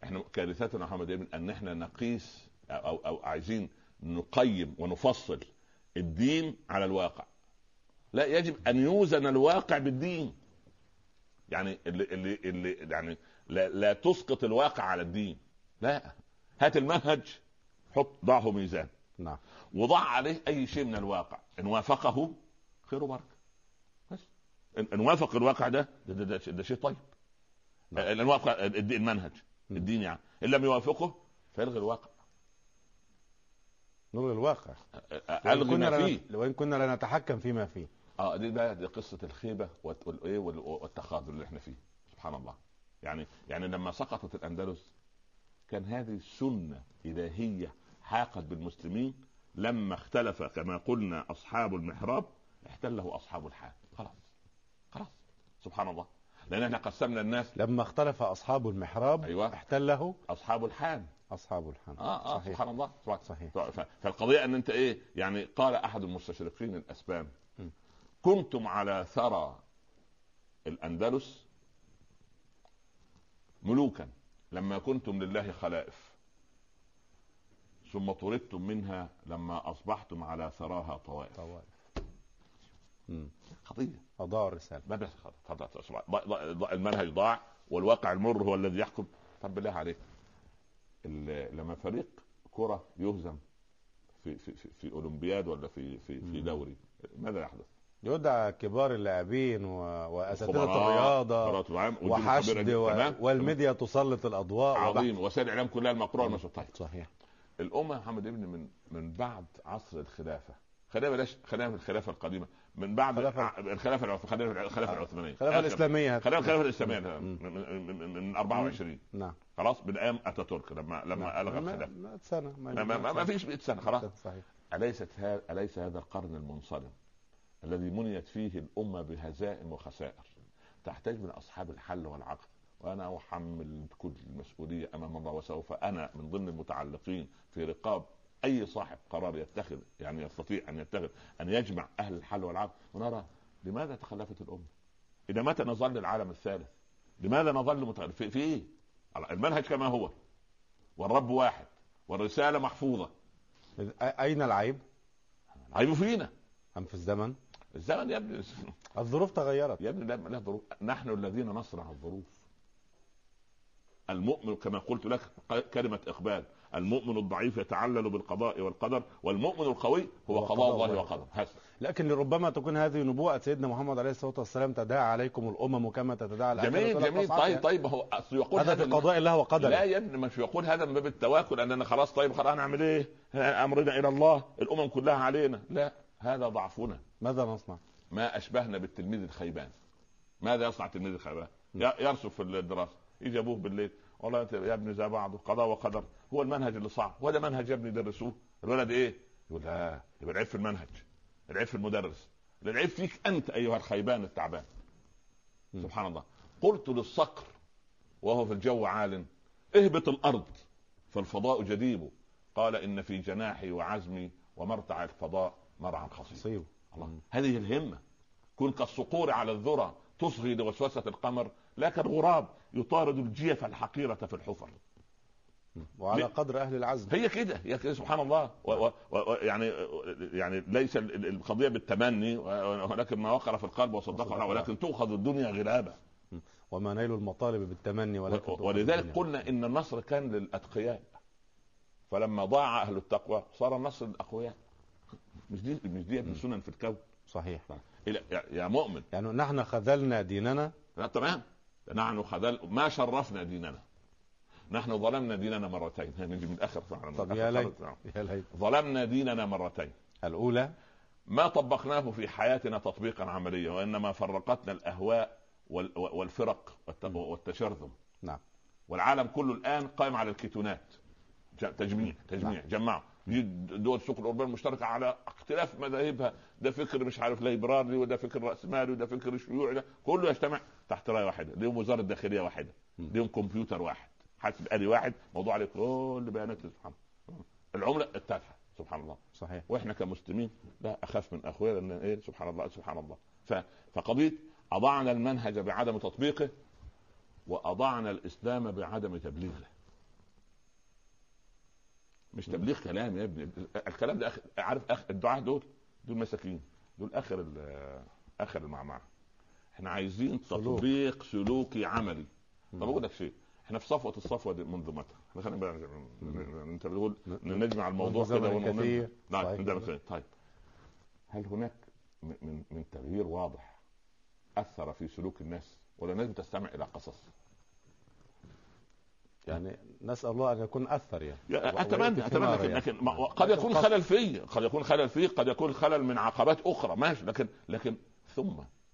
إحنا كارثتنا يا محمد يا ابني أن إحنا نقيس أو أو, أو عايزين نقيم ونفصل الدين على الواقع. لا يجب أن يوزن الواقع بالدين. يعني اللي اللي اللي يعني لا, لا تسقط الواقع على الدين. لا. هات المنهج حط ضعه ميزان. نعم. وضع عليه أي شيء من الواقع. إن وافقه خير وبركة. بس. ان وافق الواقع ده ده, ده, ده, ده شيء طيب. نعم. الدين- المنهج. الدين يعني. إن لم يوافقه فيلغي الواقع. نلغي الواقع. ألغي ما فيه. وإن كنا لا نتحكم فيما فيه. آه دي بقى دي قصة الخيبة والايه وال- والتخاذل اللي إحنا فيه. سبحان الله. يعني يعني لما سقطت الأندلس كان هذه سنة إلهية حاقت بالمسلمين. لما اختلف كما قلنا أصحاب المحراب احتله أصحاب الحال. خلاص. خلاص. سبحان الله. لأن إحنا قسمنا الناس لما اختلف أصحاب المحراب أيوة. احتله أصحاب الحال أصحاب الحمد آه آه صحيح سبحان الله صحيح. ف- فالقضية أن أنت إيه يعني قال أحد المستشرقين الأسبان م. كنتم على ثرى الأندلس ملوكا لما كنتم لله خلائف ثم طردتم منها لما أصبحتم على ثراها طوائف طوائف. قضيه اضاعوا الرسالة. ما المنهج ضاع والواقع المر هو الذي يحكم. طب بالله عليك. ال- لما فريق كرة يهزم في في في, في أولمبياد ولا في في في دوري ماذا يحدث؟ يدعى كبار اللاعبين و... وأساتذة الرياضة وحشد و... والميديا تسلط الأضواء عظيم. وسائل الاعلام كلها المقروءة طيب صحيح. الأمة يا محمد ابن من من بعد عصر الخلافة. خلينا بلاش خلينا في الخلافة القديمة. من بعد خلافة- الخلافه العث- خلينا في الخلافه العثمانية. الخلافه الإسلامية خلينا في الخلافة الإسلامية من, من, من, من 24 نعم. خلاص؟ من أيام أتاتورك لما لما ألغى ما- الخلافه سنه ما, ما, ما, ما فيش 100 سنه خلاص. صحيح. أليست هذا أليس هذا القرن المنصرم الذي منيت فيه الأمة بهزائم وخسائر؟ تحتاج من أصحاب الحل والعقد وأنا أحمل كل المسؤولية أمام الله وسوف أنا من ضمن المتعلقين في رقاب أي صاحب قرار يتخذ يعني يستطيع أن يتخذ أن يجمع أهل الحل والعقد ونرى لماذا تخلفت الأمة؟ إلى متى نظل العالم الثالث؟ لماذا نظل متخلف؟ في, في إيه؟ المنهج كما هو والرب واحد والرسالة محفوظة أين العيب؟ العيب فينا أم في الزمن؟ الزمن يا ابني الظروف تغيرت يا ابني لا, لا ظروف نحن الذين نصنع الظروف المؤمن كما قلت لك كلمة إقبال المؤمن الضعيف يتعلل بالقضاء والقدر والمؤمن القوي هو, قضاء الله وقدر لكن لربما تكون هذه نبوءة سيدنا محمد عليه الصلاة والسلام تداعى عليكم الأمم كما تتداعى جميل جميل. طيب طيب هو يقول هذا في قضاء الله وقدره. لا يا ابني مش يقول هذا من باب التواكل أننا خلاص طيب خلاص نعمل إيه؟ أمرنا إلى الله. الأمم كلها علينا. لا هذا ضعفنا. ماذا نصنع؟ ما أشبهنا بالتلميذ الخيبان. ماذا يصنع التلميذ الخيبان؟ يرسف في الدراسة يجي ابوه بالليل. والله يا ابني زي بعض قضاء وقدر. هو المنهج اللي صعب. وده منهج يا ابني درسوه. الولد إيه؟ يقول لا يبقى العيب في المنهج. العيب في المدرس. العيب فيك أنت أيها الخيبان التعبان. م. سبحان الله. قلت للصقر وهو في الجو عال اهبط الأرض فالفضاء جديب. قال إن في جناحي وعزمي ومرتع الفضاء مرعى خصيب. الله. هذه الهمة. كن كالصقور على الذرى تصغي لوسوسة القمر لا كالغراب يطارد الجيف الحقيرة في الحفر. وعلى قدر أهل العزم. هي كده هي سبحان الله. و و و يعني يعني ليس القضية بالتمني ولكن ما وقر في القلب وصدقه ولكن تؤخذ الدنيا غلابه وما نيل المطالب بالتمني ولكن ولذلك قلنا إن النصر كان للأتقياء. فلما ضاع أهل التقوى صار النصر للأقوياء. مش دي مش دي سنن في الكون. صحيح يا مؤمن. يعني نحن خذلنا ديننا. لا تمام. نحن خذل ما شرفنا ديننا. نحن ظلمنا ديننا مرتين. نجي من الآخر فعلا. طب يا ليت يا ليت. ظلمنا ديننا مرتين. الأولى؟ ما طبقناه في حياتنا تطبيقا عمليا وإنما فرقتنا الأهواء والفرق والتشرذم. نعم. والعالم كله الآن قائم على الكيتونات تجميع تجميع نعم. جمعوا. دول السوق الاوروبيه المشتركه على اختلاف مذاهبها. ده فكر مش عارف ليبرالي وده فكر رأسمالي وده فكر شيوعي ده كله يجتمع تحت رايه واحدة ليهم وزارة داخلية واحدة ليهم كمبيوتر واحد حاسب آلي واحد. موضوع عليه كل بيانات سبحان الله. العملة التافهة سبحان الله. صحيح. وإحنا كمسلمين لا أخاف من أخويا لأن إيه؟ سبحان الله سبحان الله. فقضية أضعنا المنهج بعدم تطبيقه وأضعنا الإسلام بعدم تبليغه. مش تبليغ كلام يا ابني. الكلام ده أخ... عارف أخ... الدعاة دول دول مساكين. دول آخر ال... آخر المعمعة. إحنا عايزين تطبيق سلوكي عملي. طب أقول لك شيء. إحنا في صفوة الصفوة دي منذ متى؟ خلينا بقى أنت بتقول نجمع الموضوع كده ونقول نعم طيب هل هناك من من تغيير واضح أثر في سلوك الناس؟ ولا الناس بتستمع إلى قصص؟ يعني نسأل الله أن يكون أثر يعني. أتمنى أتمنى لكن, يعني. لكن قد يكون خلل في قد يكون خلل في قد يكون خلل من عقبات أخرى ماشي. لكن لكن ثم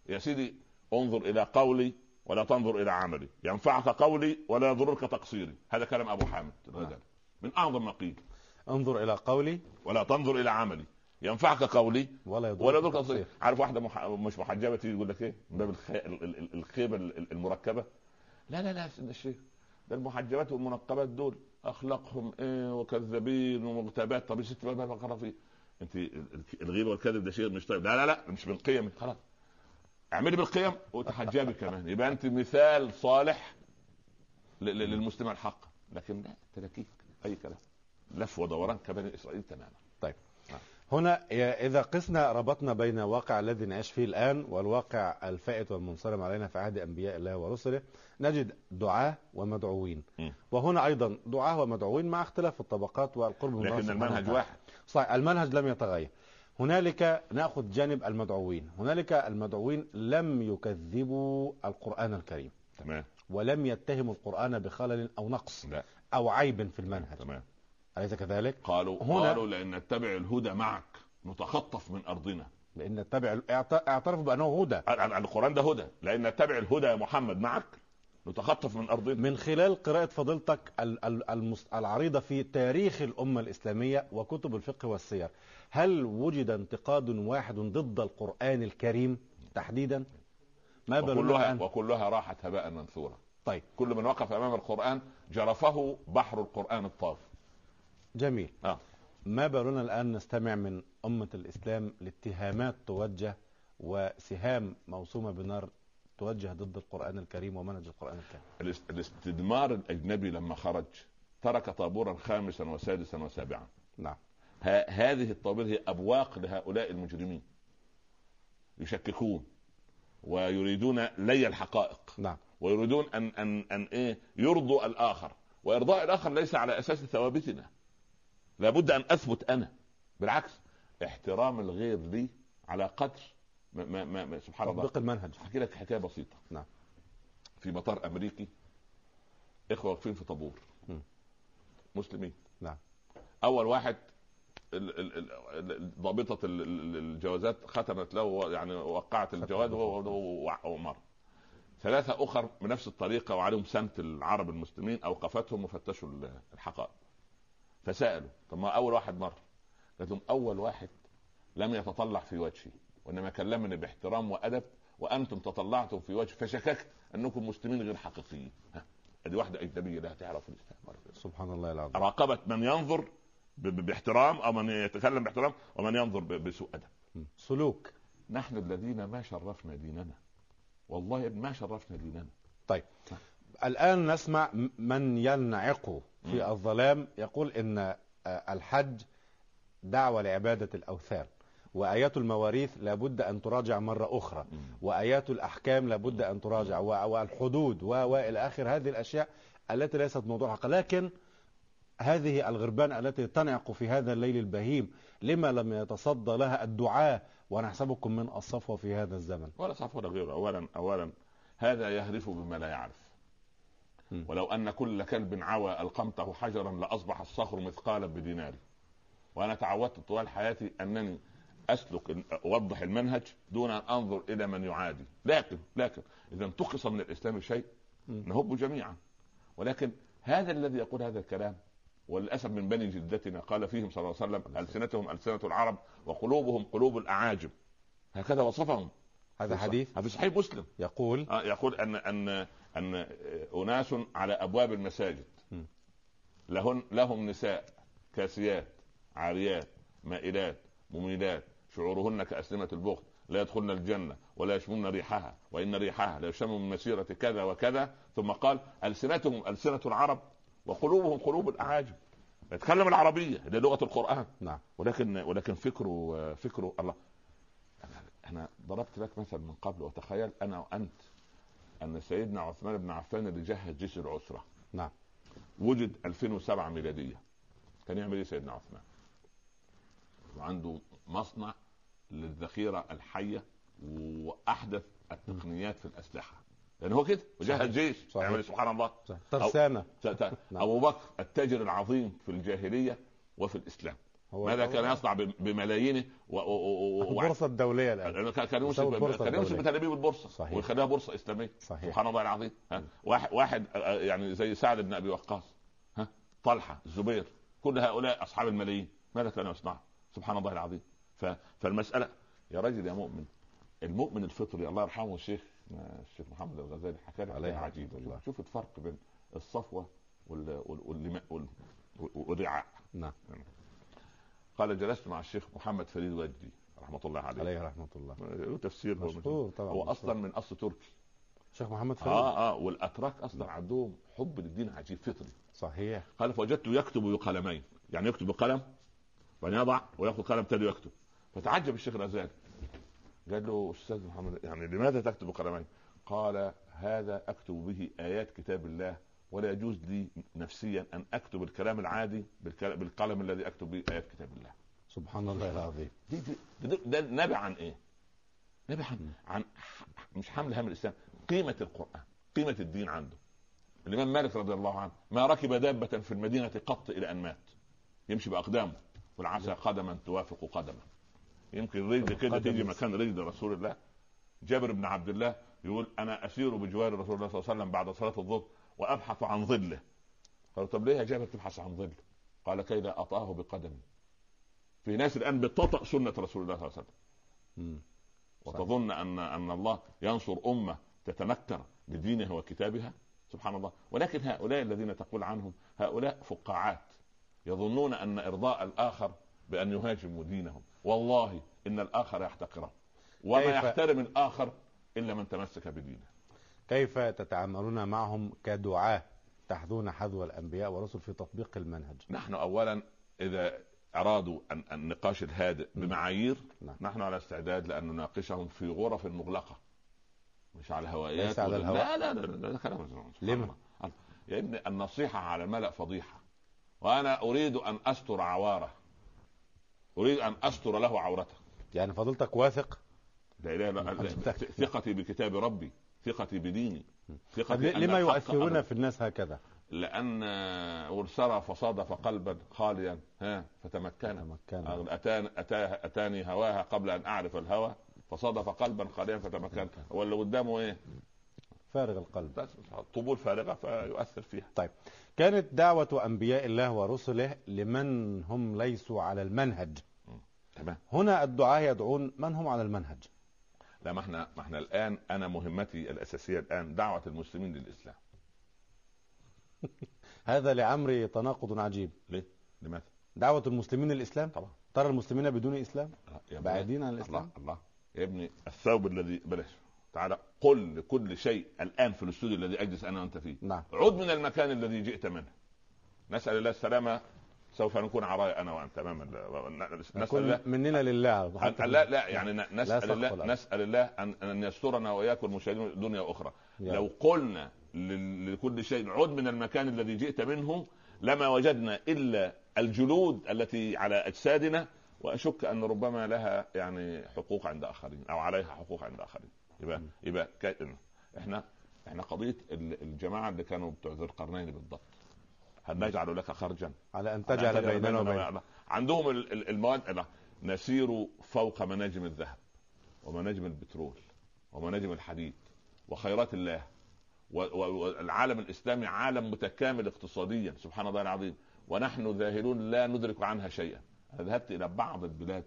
يا سيدي انظر إلى قولي ولا تنظر إلى عملي. ينفعك قولي ولا يضرك تقصيري. هذا كلام أبو حامد الغزالي من أعظم ما قيل. انظر إلى قولي ولا تنظر إلى عملي. ينفعك قولي ولا يضرك, ولا يضرك تقصيري. عارف واحدة مح... مش محجبة تيجي تقول لك إيه؟ من باب الخيبة المركبة. لا لا لا الشيخ. ده المحجبات والمنقبات دول. أخلاقهم إيه وكذابين ومغتابات. طب يا ست بقى فيه أنت الغيبه والكذب ده شيء مش طيب. لا لا لا مش من قيمك خلاص. اعملي بالقيم وتحجبي كمان. يبقى أنت مثال صالح للمسلم الحق. لكن لا تلاكيك أي كلام. لف ودوران كبني إسرائيل تماما. طيب. هنا إذا قسنا ربطنا بين الواقع الذي نعيش فيه الآن والواقع الفائت والمنصرم علينا في عهد أنبياء الله ورسله نجد دعاة ومدعوين. م. وهنا أيضا دعاة ومدعوين مع اختلاف الطبقات والقرب من لكن المنهج واحد. صحيح المنهج لم يتغير. هنالك نأخذ جانب المدعوين. هنالك المدعوين لم يكذبوا القرآن الكريم. تمام. ولم يتهموا القرآن بخلل أو نقص لا. أو عيب في المنهج. تمام. أليس كذلك؟ قالوا هنا قالوا لأن نتبع الهدى معك نتخطف من أرضنا. لأن نتبع اعترفوا بأنه هدى. القرآن ده هدى. لأن نتبع الهدى يا محمد معك نتخطف من أرضنا. من خلال قراءة فضيلتك العريضة في تاريخ الأمة الإسلامية وكتب الفقه والسير هل وجد انتقاد واحد ضد القرآن الكريم تحديدا؟ ما وكلها وكلها راحت هباء منثورا طيب. كل من وقف أمام القرآن جرفه بحر القرآن الطاف. جميل. آه. ما بالنا الآن نستمع من أمة الإسلام لاتهامات توجه وسهام موسومة بنار توجه ضد القرآن الكريم ومنهج القرآن الكريم. الاس- الاستدمار الأجنبي لما خرج ترك طابورا خامسا وسادسا وسابعا. نعم. ه- هذه الطوابير هي أبواق لهؤلاء المجرمين. يشككون ويريدون لي الحقائق. نعم. ويريدون ان ان أن إيه؟ يرضوا الآخر. وإرضاء الآخر ليس على أساس ثوابتنا. لابد أن أثبت أنا. بالعكس احترام الغير لي على قدر ما ما ما ما- سبحان الله. تطبيق المنهج. أحكي لك حكاية بسيطة. نعم. في مطار أمريكي إخوة واقفين في طابور. مسلمين. نعم. أول واحد ضابطة ال- ال- الجوازات ختمت له يعني وقعت الجواز وهو ومر ثلاثة أخر بنفس الطريقة وعليهم سمت العرب المسلمين أوقفتهم وفتشوا ال- الحقائب فسألوا. طب ما أول واحد مر. قالت لهم أول واحد لم يتطلع في وجهي وإنما كلمني باحترام وأدب وأنتم تطلعتم في وجهي فشككت أنكم مسلمين غير حقيقيين. أدي واحدة أجنبية لا تعرف الاسلام. سبحان الله العظيم. راقبه من ينظر باحترام أو من يتكلم باحترام ومن ينظر بسوء أدب. سلوك. نحن الذين ما شرفنا ديننا. والله ما شرفنا ديننا. طيب. الآن نسمع من ينعق في. الظلام يقول إن آه، الحج دعوة لعبادة الأوثان وآيات المواريث لابد أن تراجع مرة أخرى. وآيات الأحكام لابد أن تراجع والحدود وإلى آخر هذه الأشياء التي ليست موضوع حق. لكن هذه الغربان التي تنعق في هذا الليل البهيم لما لم يتصدى لها الدعاة ونحسبكم من الصفوة في هذا الزمن. ولا صف ولا غيره اولا اولا هذا يهرف بما لا يعرف. م. ولو أن كل كلب عوى ألقمته حجرا لأصبح الصخر مثقالا بدينار. وأنا تعودت طوال حياتي أنني أسلك أوضح المنهج دون أن أنظر إلى من يعادي. لكن لكن إذا انتقص من الإسلام شيء. نهب جميعا. ولكن هذا الذي يقول هذا الكلام وللأسف من بني جدتنا قال فيهم صلى الله عليه وسلم ألسنتهم ألسنة العرب وقلوبهم قلوب الأعاجم. هكذا وصفهم. هذا حديث هذا صحيح مسلم. يقول آه، يقول أن أن أن أناس على أبواب المساجد. لهن لهم نساء كاسيات عاريات مائلات مميلات شعورهن كأسلمة البخت لا يدخلن الجنة ولا يشمون ريحها وإن ريحها لا يشم من مسيرة كذا وكذا. ثم قال ألسنتهم ألسنة العرب وقلوبهم قلوب الأعاجم. يتكلم العربية هي لغة القرآن. نعم. ولكن ولكن فكره فكره الله. أنا- أنا ضربت لك مثل من قبل وتخيل أنا وأنت أن سيدنا عثمان بن عفان اللي جهز جيش العسرة نعم وجد 2007 ميلادية كان يعمل إيه سيدنا عثمان؟ وعنده مصنع للذخيرة الحية وأحدث التقنيات في الأسلحة لأن هو كده وجهز. جيش. يعمل سبحان الله صح. ترسانة ت- ت- نعم. أبو بكر التاجر العظيم في الجاهلية وفي الإسلام ماذا كان يصنع ب- بملايينه و... و... و... الدولية الآن. لأنه كان كان يمسك كان يمسك. بتل ابيب البورصة صحيح. ويخليها بورصة إسلامية. صحيح. سبحان الله العظيم. ها؟ واحد واحد آه، يعني زي سعد بن أبي وقاص. ها؟ طلحة الزبير كل هؤلاء أصحاب الملايين. ماذا كانوا يصنعوا سبحان الله العظيم. ف... فالمسألة يا رجل يا مؤمن المؤمن الفطري الله يرحمه الشيخ الشيخ محمد الغزالي حكى لي عليه حكاية رحمة عجيبه الله. شوف, الفرق بين الصفوة وال... وال... وال... والرعاء. نعم. قال جلست مع الشيخ محمد فريد وجدي رحمة الله عليه. عليه رحمة الله. له تفسير هو مشهور طبعا هو. أصلا من أصل تركي. شيخ محمد فريد؟ آه آه والأتراك أصلا عندهم حب للدين عجيب فطري. صحيح. قال فوجدته يكتب بقلمين. يعني يكتب بقلم وبعدين يضع ويأخذ قلم تاني ويكتب. فتعجب الشيخ الغزالي قال له أستاذ محمد يعني لماذا تكتب بقلمين؟ قال هذا أكتب به آيات كتاب الله ولا يجوز لي نفسيا أن أكتب الكلام العادي بالقلم الذي أكتب به آيات كتاب الله. سبحان الله العظيم دي دي ده, نبع عن إيه؟ نبع عن, عن مش حمل هم الإسلام قيمة القرآن قيمة الدين عنده الإمام مالك رضي الله عنه ما ركب دابة في المدينة قط إلى أن مات يمشي بأقدامه والعسى قدما توافق قدمه يمكن رجل كده تيجي. مكان رجل رسول الله جابر بن عبد الله يقول أنا أسير بجوار رسول الله صلى الله عليه وسلم بعد صلاة الظهر وأبحث عن ظله. قالوا طب ليه يا جابر تبحث عن ظل؟ قال كي لا أطاه بقدمي في ناس الآن بتطأ سنة رسول الله صلى الله عليه وسلم. وتظن أن أن الله ينصر أمة تتنكر لدينها وكتابها؟ سبحان الله. ولكن هؤلاء الذين تقول عنهم هؤلاء فقاعات. يظنون أن إرضاء الآخر بأن يهاجموا دينهم. والله إن الآخر يحتقره. وما يحترم الآخر إلا من تمسك بدينه. كيف تتعاملون معهم كدعاة تحذون حذو الأنبياء والرسل في تطبيق المنهج؟ نحن اولا إذا أرادوا أن النقاش الهادئ بمعايير نعم. نحن على استعداد لأن نناقشهم في غرف مغلقة. مش على الهوائيات ليس على الهواء. لا لا لا, لا, لا كلام لما؟ يا ابني النصيحة على الملا فضيحة. وأنا أريد أن أستر عوارة. أريد أن أستر له عورته يعني فضيلتك واثق؟ لا الله. حضرتك. ثقتي بكتاب ربي. ثقتي بديني. ثقتي أن لما يؤثرون. في الناس هكذا؟ لأن أرسل فصادف قلبا خاليا. ها فتمكن. تمكن. أتان أتاه أتاني هواها قبل أن أعرف الهوى. فصادف قلبا خاليا فتمكن. هو اللي قدامه إيه؟ فارغ القلب. طبول فارغة فيؤثر فيها. طيب. كانت دعوة أنبياء الله ورسله لمن هم ليسوا على المنهج. تمام. هنا الدعاة يدعون من هم على المنهج. لا ما إحنا ما إحنا الآن أنا مهمتي الأساسية الآن دعوة المسلمين للإسلام. هذا لعمري تناقض عجيب. ليه؟ لماذا؟ دعوة المسلمين للإسلام؟ طبعا. ترى المسلمين بدون إسلام؟ بعيدين عن الله الإسلام؟ الله. يا ابني الثوب الذي بلاش. تعالى قل لكل شيء الآن في الاستوديو الذي أجلس أنا وأنت فيه. نعم. عد من المكان الذي جئت منه. نسأل الله السلامة سوف نكون عرايا أنا وأنت امام ال- نسأل مننا لله لا لا يعني لا نسأل الله نسأل الله ان أن يسترنا وإياكم المشاهدين دنيا وأخرى. يا لو. قلنا لكل شيء عد من المكان الذي جئت منه لما وجدنا إلا الجلود التي على أجسادنا وأشك أن ربما لها يعني حقوق عند آخرين أو عليها حقوق عند آخرين. يبقى يبقى إحنا إحنا قضية ال- الجماعة اللي كانوا بتوع ذي القرنين بالضبط. هل نجعل لك خرجا. على أن تجعل بيننا وبين عندهم ال- ال- المواد. نسير فوق مناجم الذهب ومناجم البترول ومناجم الحديد وخيرات الله. والعالم الإسلامي عالم متكامل اقتصاديا سبحان الله العظيم. ونحن ذاهلون لا ندرك عنها شيئا. أنا ذهبت إلى بعض البلاد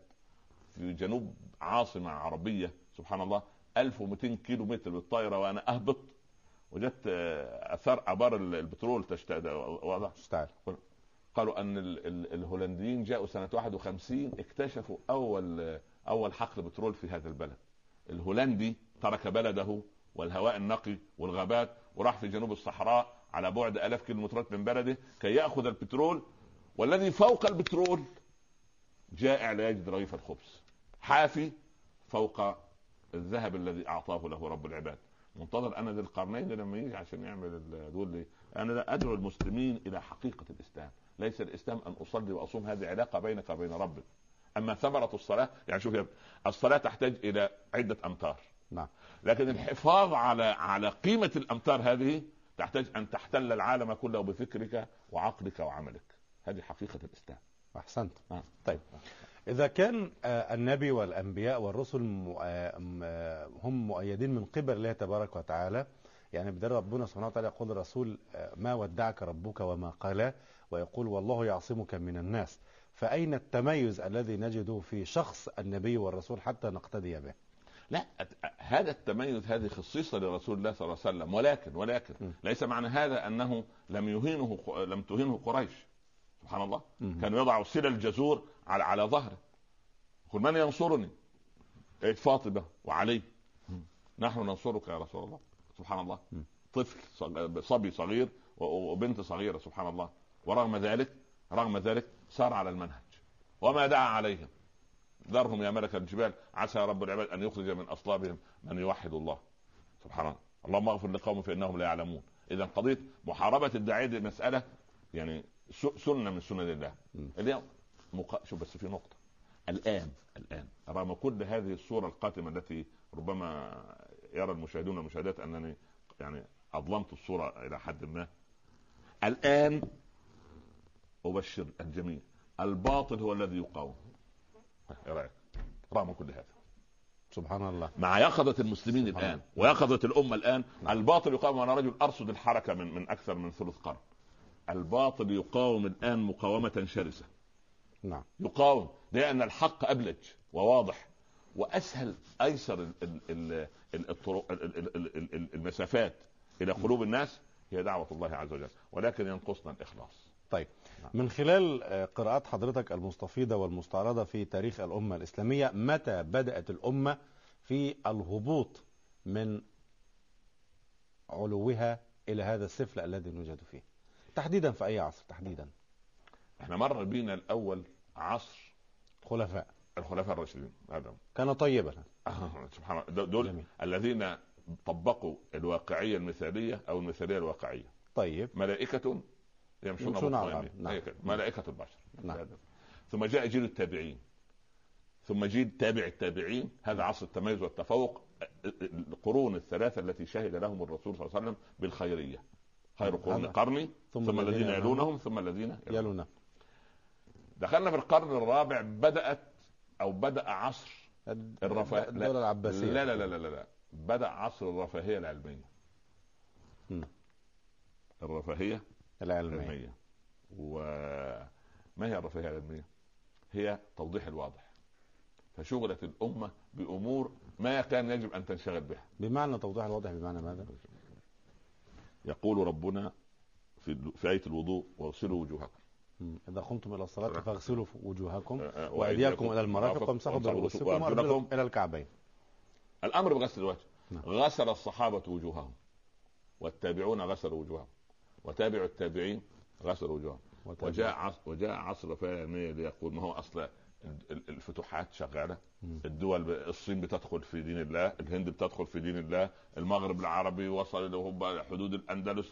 في جنوب عاصمة عربية سبحان الله 1200 كيلو متر بالطائرة وأنا أهبط. وجدت اثار ابار البترول تشتد وضع استعال قالوا أن ال- ال- الهولنديين جاءوا سنة 51 اكتشفوا أول أول حقل بترول في هذا البلد. الهولندي ترك بلده والهواء النقي والغابات وراح في جنوب الصحراء على بعد ألاف كيلومترات من بلده كي يأخذ البترول. والذي فوق البترول جائع لا يجد رغيف الخبز حافي فوق الذهب الذي أعطاه له رب العباد. منتظر أنا ذي القرنين لما يجي عشان يعمل دول لي أنا لا أدعو المسلمين إلى حقيقة الإسلام. ليس الإسلام أن أصلي وأصوم هذه علاقة بينك وبين ربك. أما ثمرة الصلاة يعني شوف يا الصلاة تحتاج إلى عدة أمتار. نعم. لكن الحفاظ على على قيمة الأمتار هذه تحتاج أن تحتل العالم كله بفكرك وعقلك وعملك. هذه حقيقة الإسلام. أحسنت. آه. طيب. إذا كان آه، النبي والأنبياء والرسل آه، آه، هم مؤيدين من قبل الله تبارك وتعالى يعني بدل ربنا سبحانه وتعالى يقول الرسول ما ودعك ربك وما قال ويقول والله يعصمك من الناس. فأين التميز الذي نجده في شخص النبي والرسول حتى نقتدي به؟ لا هذا التميز هذه خصيصة لرسول الله صلى الله عليه وسلم ولكن ولكن م. ليس معنى هذا أنه لم يهينه لم تهينه قريش. سبحان الله. مم. كان يضع سل الجزور على على ظهره. يقول من ينصرني؟ إيه فاطمة وعلي. نحن ننصرك يا رسول الله. سبحان الله. م. طفل صبي صغير وبنت صغيرة سبحان الله. ورغم ذلك رغم ذلك سار على المنهج. وما دعا عليهم. ذرهم يا ملك الجبال. عسى رب العباد أن يخرج من أصلابهم من يوحد الله. سبحان الله. اللهم اغفر لقوم فإنهم لا يعلمون. اذا قضية محاربة الداعية دي مساله يعني سنة من سنن الله. اليوم مق... شوف بس في نقطة. الان الآن. رغم كل هذه الصورة القاتمة التي ربما يرى المشاهدون والمشاهدات أنني يعني أظلمت الصورة إلى حد ما. الآن أبشر الجميع. الباطل هو الذي يقاوم. إيه رأيك؟ رغم كل هذا. سبحان الله. مع يقظة المسلمين الآن. ويقظة الأمة الآن الباطل يقاوم. وأنا رجل أرصد الحركة من, من أكثر من ثلث قرن. الباطل يقاوم الآن مقاومة شرسة. نعم. يقاوم لأن الحق أبلج وواضح وأسهل أيسر ال- ال- ال- ال- الطرق- ال- ال- ال- ال- ال- المسافات إلى قلوب الناس هي دعوة الله عز وجل ولكن ينقصنا الإخلاص. طيب. من خلال آه، قراءات حضرتك المستفيضة والمستعرضة في تاريخ الأمة الإسلامية متى بدأت الأمة في الهبوط من علوها إلى هذا السفل الذي نوجد فيه؟ تحديدا في أي عصر تحديدا. إحنا مر بينا الأول عصر خلفاء. الخلفاء الراشدين هذا كان طيبا. آه، سبحان الله. دول- جميل. الذين طبقوا الواقعية المثالية أو المثالية الواقعية. طيب. ملائكة يمشون يمشون على. الأرض. نعم. ملائكة البشر. نعم. ثم جاء جيل التابعين. ثم جيل تابع التابعين. هذا عصر التميز والتفوق. القرون الثلاثة التي شهد لهم الرسول صلى الله عليه وسلم بالخيرية. خير قرون هذا. قرني ثم ثم, الذين يلونهم. ثم الذين يلونهم. دخلنا في القرن الرابع بدأت أو بدأ عصر الرفاهية الدولة العباسية لا لا لا لا لا, لا. بدأ عصر الرفاهية العلمية مم. الرفاهية العلمية العلمية وما هي الرفاهية العلمية؟ هي توضيح الواضح فشغلت الأمة بأمور ما كان يجب أن تنشغل بها بمعنى توضيح الواضح بمعنى ماذا؟ يقول ربنا في في آية الوضوء واغسلوا وجوهكم. إذا قمتم إلى الصلاة. فاغسلوا وجوهكم آه، آه، وأيديكم إلى المرافق وامسحوا برؤوسكم وأرجلكم إلى الكعبين. الأمر بغسل الوجه. نعم. غسل الصحابة وجوههم. والتابعون غسلوا وجوههم. وتابع التابعين غسلوا وجوههم. وجاء عصر وجاء عصر فعلمية ليقول ما هو أصل ال- ال- الفتوحات شغالة. الدول الصين بتدخل في دين الله الهند بتدخل في دين الله المغرب العربي وصل إلى حدود الأندلس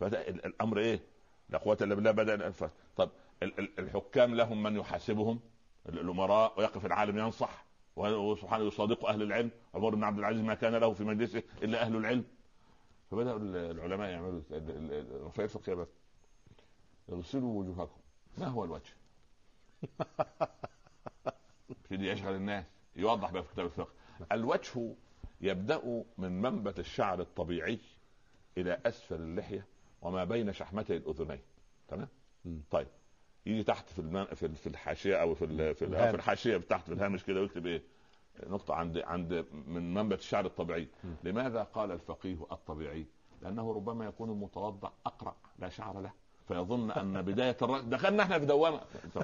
بدا ال- الأمر إيه؟ لا قوة إلا بالله بدأ الأنفاس. طب ال- ال- الحكام لهم من يحاسبهم؟ ال- الأمراء ويقف العالم ينصح وسبحانه يصادق أهل العلم. عمر بن عبد العزيز ما كان له في مجلسه إلا أهل العلم. فبداوا ال- العلماء يعملوا ال- ال- ال- الرفاهيه الفقهية بس. اغسلوا وجوهكم. ما هو الوجه؟ في يشغل الناس. يوضح بقى في كتاب الفقه. الوجه يبدأ من منبت الشعر الطبيعي إلى أسفل اللحية وما بين شحمتي الأذنين. تمام. طيب. يجي تحت في الم... في ال- في الحاشية أو في ال... في, ال... في الحاشية تحت في الهامش كده ويكتب إيه نقطة عند عند من منبت الشعر الطبيعي، لماذا قال الفقيه الطبيعي؟ لأنه ربما يكون المتوضأ أقرأ لا شعر له، فيظن أن بداية الرأس دخلنا إحنا في دوامة. طب،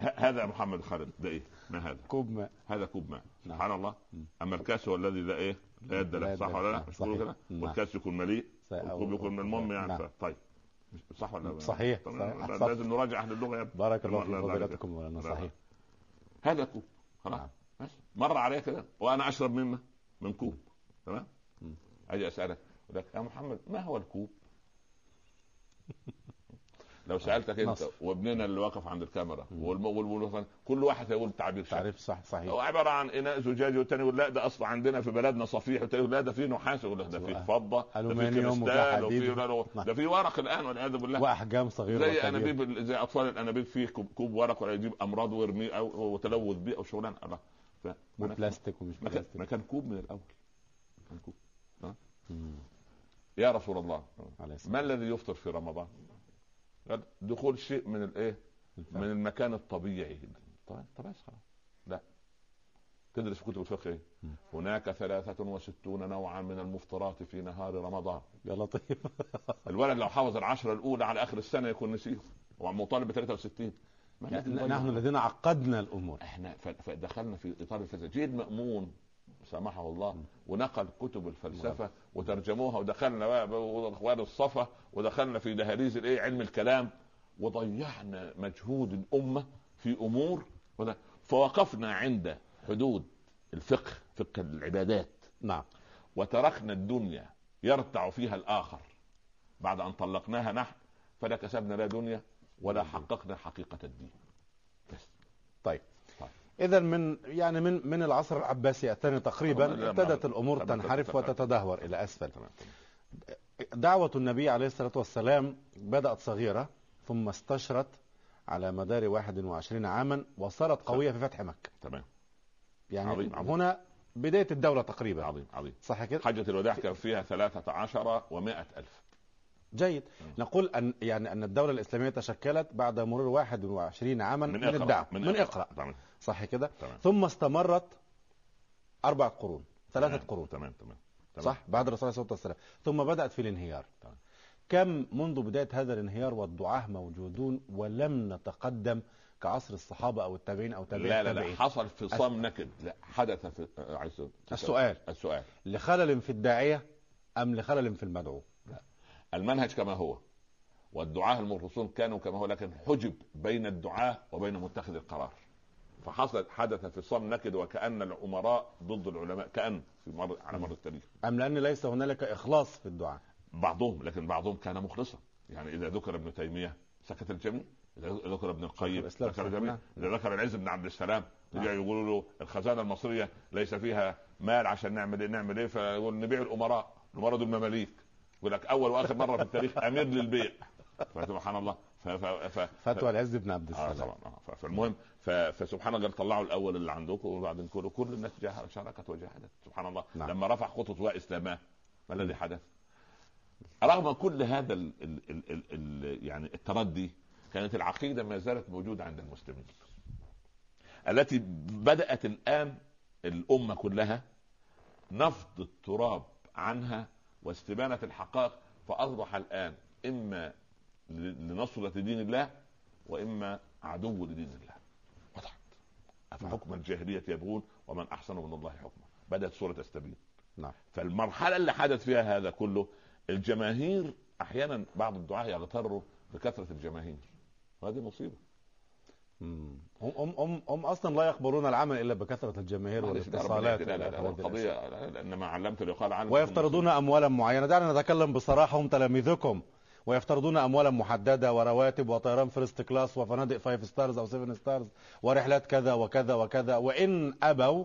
ه- هذا محمد خالد ده إيه؟ ما هذا؟ كوب ماء. هذا كوب ماء. نعم. سبحان الله. أما الكاس هو الذي لا إيه؟ لا يد له. صح. ولا لا؟ نعم، مش. كده؟ نعم. والكاس يكون مليء والكوب يكون من المهم يعني. نعم. ف- طيب. مش- صح ولا لا؟ صحيح، صحيح. لازم نراجع أهل اللغة يا بارك الله في فضيلتكم صحيح. هذا كوب. خلاص. نعم. مر عليه كده. وأنا أشرب مما؟ من كوب. تمام. أجي أسألك. يا محمد ما هو الكوب؟ لو سألتك أنت نصر. وابننا اللي واقف عند الكاميرا والم... وال... كل واحد هيقول تعبير. تعريف صح صحيح هو عبارة عن إناء زجاجي والتاني يقول لا ده أصلا عندنا في بلدنا صفيح والتاني يقول لا ده فيه نحاس يقول ده فيه فضة ده وفيه كريستال لا، نعم. ده فيه ورق الآن والعياذ بالله وأحجام صغيرة زي. أنابيب زي أطفال الأنابيب فيه كوب, ورق ولا يجيب أمراض ويرميه أو وتلوث بيه أو شغلانه ف... وبلاستيك ومش بلاستيك ما كان كوب من الأول كان كوب. يا رسول الله ما الذي يفطر في رمضان؟ قال دخول شيء من الايه؟ من المكان الطبيعي. طيب طب خلاص. لا. تدرس في كتب الفقه؟ مم. هناك ثلاثة وستون نوعا من المفطرات في نهار رمضان. يا لطيف. الولد لو حافظ العشرة الأولى على آخر السنة يكون نسيهم. هو مطالب ب 63 ما الذي يضيع؟ نحن الذين عقدنا الأمور. إحنا فدخلنا في إطار الفلسفه جيد مأمون. سامحه الله ونقل كتب الفلسفة وترجموها ودخلنا بقى باخوان الصفا ودخلنا في دهاليز الإيه؟ علم الكلام وضيعنا مجهود الأمة في أمور فوقفنا عند حدود الفقه فقه العبادات. نعم. وتركنا الدنيا يرتع فيها الآخر. بعد أن طلقناها نحن فلا كسبنا لا دنيا ولا حققنا حقيقة الدين. بس. طيب. إذا من يعني من من العصر العباسي الثاني تقريبا ابتدت لا، الأمور تنحرف. وتتدهور إلى أسفل. دعوة النبي عليه الصلاة والسلام بدأت صغيرة ثم استشرت على مدار 21 عاما وصارت قوية في فتح مكة. تمام. يعني عظيم، عظيم. هنا بداية الدولة تقريبا. عظيم عظيم. صح كده؟ حجة الوداع كان فيها ثلاثة عشر ومائة ألف. جيد. نقول أن يعني أن الدولة الإسلامية تشكلت بعد مرور 21 عاما من, من الدعوة. من, من إقرأ. تمام. صح كده؟ تمام. ثم استمرت أربع قرون ثلاثة تمام. قرون. تمام تمام. تمام. صح؟ بعد الرسول عليه الصلاة والسلام. ثم بدأت في الانهيار. تمام. كم منذ بداية هذا الانهيار والدعاة موجودون ولم نتقدم كعصر الصحابة أو التابعين أو تابعين لا لا لا. حصل فصام نكد. لا حدث في عايز. السؤال. السؤال. لخلل في الداعية أم لخلل في المدعو؟ المنهج كما هو والدعاة المخلصون كانوا كما هو لكن حجب بين الدعاة وبين متخذ القرار. فحصل حدث فصام نكد وكأن الأمراء ضد العلماء كأن في مر على مر التاريخ. أم لأن ليس هنالك إخلاص في الدعاء؟ بعضهم لكن بعضهم كان مخلصا. يعني إذا ذكر ابن تيمية سكت الجميع إذا ذكر ابن القيم ذكر. الجميع. نعم. إذا ذكر العز بن عبد السلام نعم. يقولوا له الخزانة المصرية ليس فيها مال عشان نعمل إيه نعمل إيه؟ فيقول نبيع الأمراء الأمراء دول مماليك. يقول لك أول وآخر مرة في التاريخ أمير للبيع. فسبحان الله. ف ف ف فتوى العز بن عبد آه السلام طبعا آه فالمهم ف- فسبحان الله طلعوا الأول اللي عندكم وبعدين كل كل الناس جاه- شاركت وجاهدت سبحان الله نعم. لما رفع خطوط واسلامه ما الذي حدث؟ رغم كل هذا ال ال ال ال ال يعني التردي كانت العقيدة ما زالت موجودة عند المسلمين التي بدأت الآن الأمة كلها نفض التراب عنها واستبانة الحقائق فأصبح الآن إما ل- لنصرة دين الله وإما عدو لدين الله. وضحت افحكم الجاهلية يبغون ومن أحسن من الله حكما. بدأت سورة تستبين نعم. فالمرحلة اللي حدث فيها هذا كله الجماهير أحيانا بعض الدعاة يغتروا بكثرة الجماهير. وهذه مصيبة. مم. هم هم هم هم أصلا لا يقبلون العمل إلا بكثرة الجماهير والاتصالات. لا لا لا. القضية لا- لأن ما علمت ليقال عنه ويفترضون اموالا معينة. دعنا نتكلم بصراحة هم تلاميذكم. ويفترضون اموالا محددة ورواتب وطيران first class وفنادق five stars أو seven stars ورحلات كذا وكذا وكذا وإن أبوا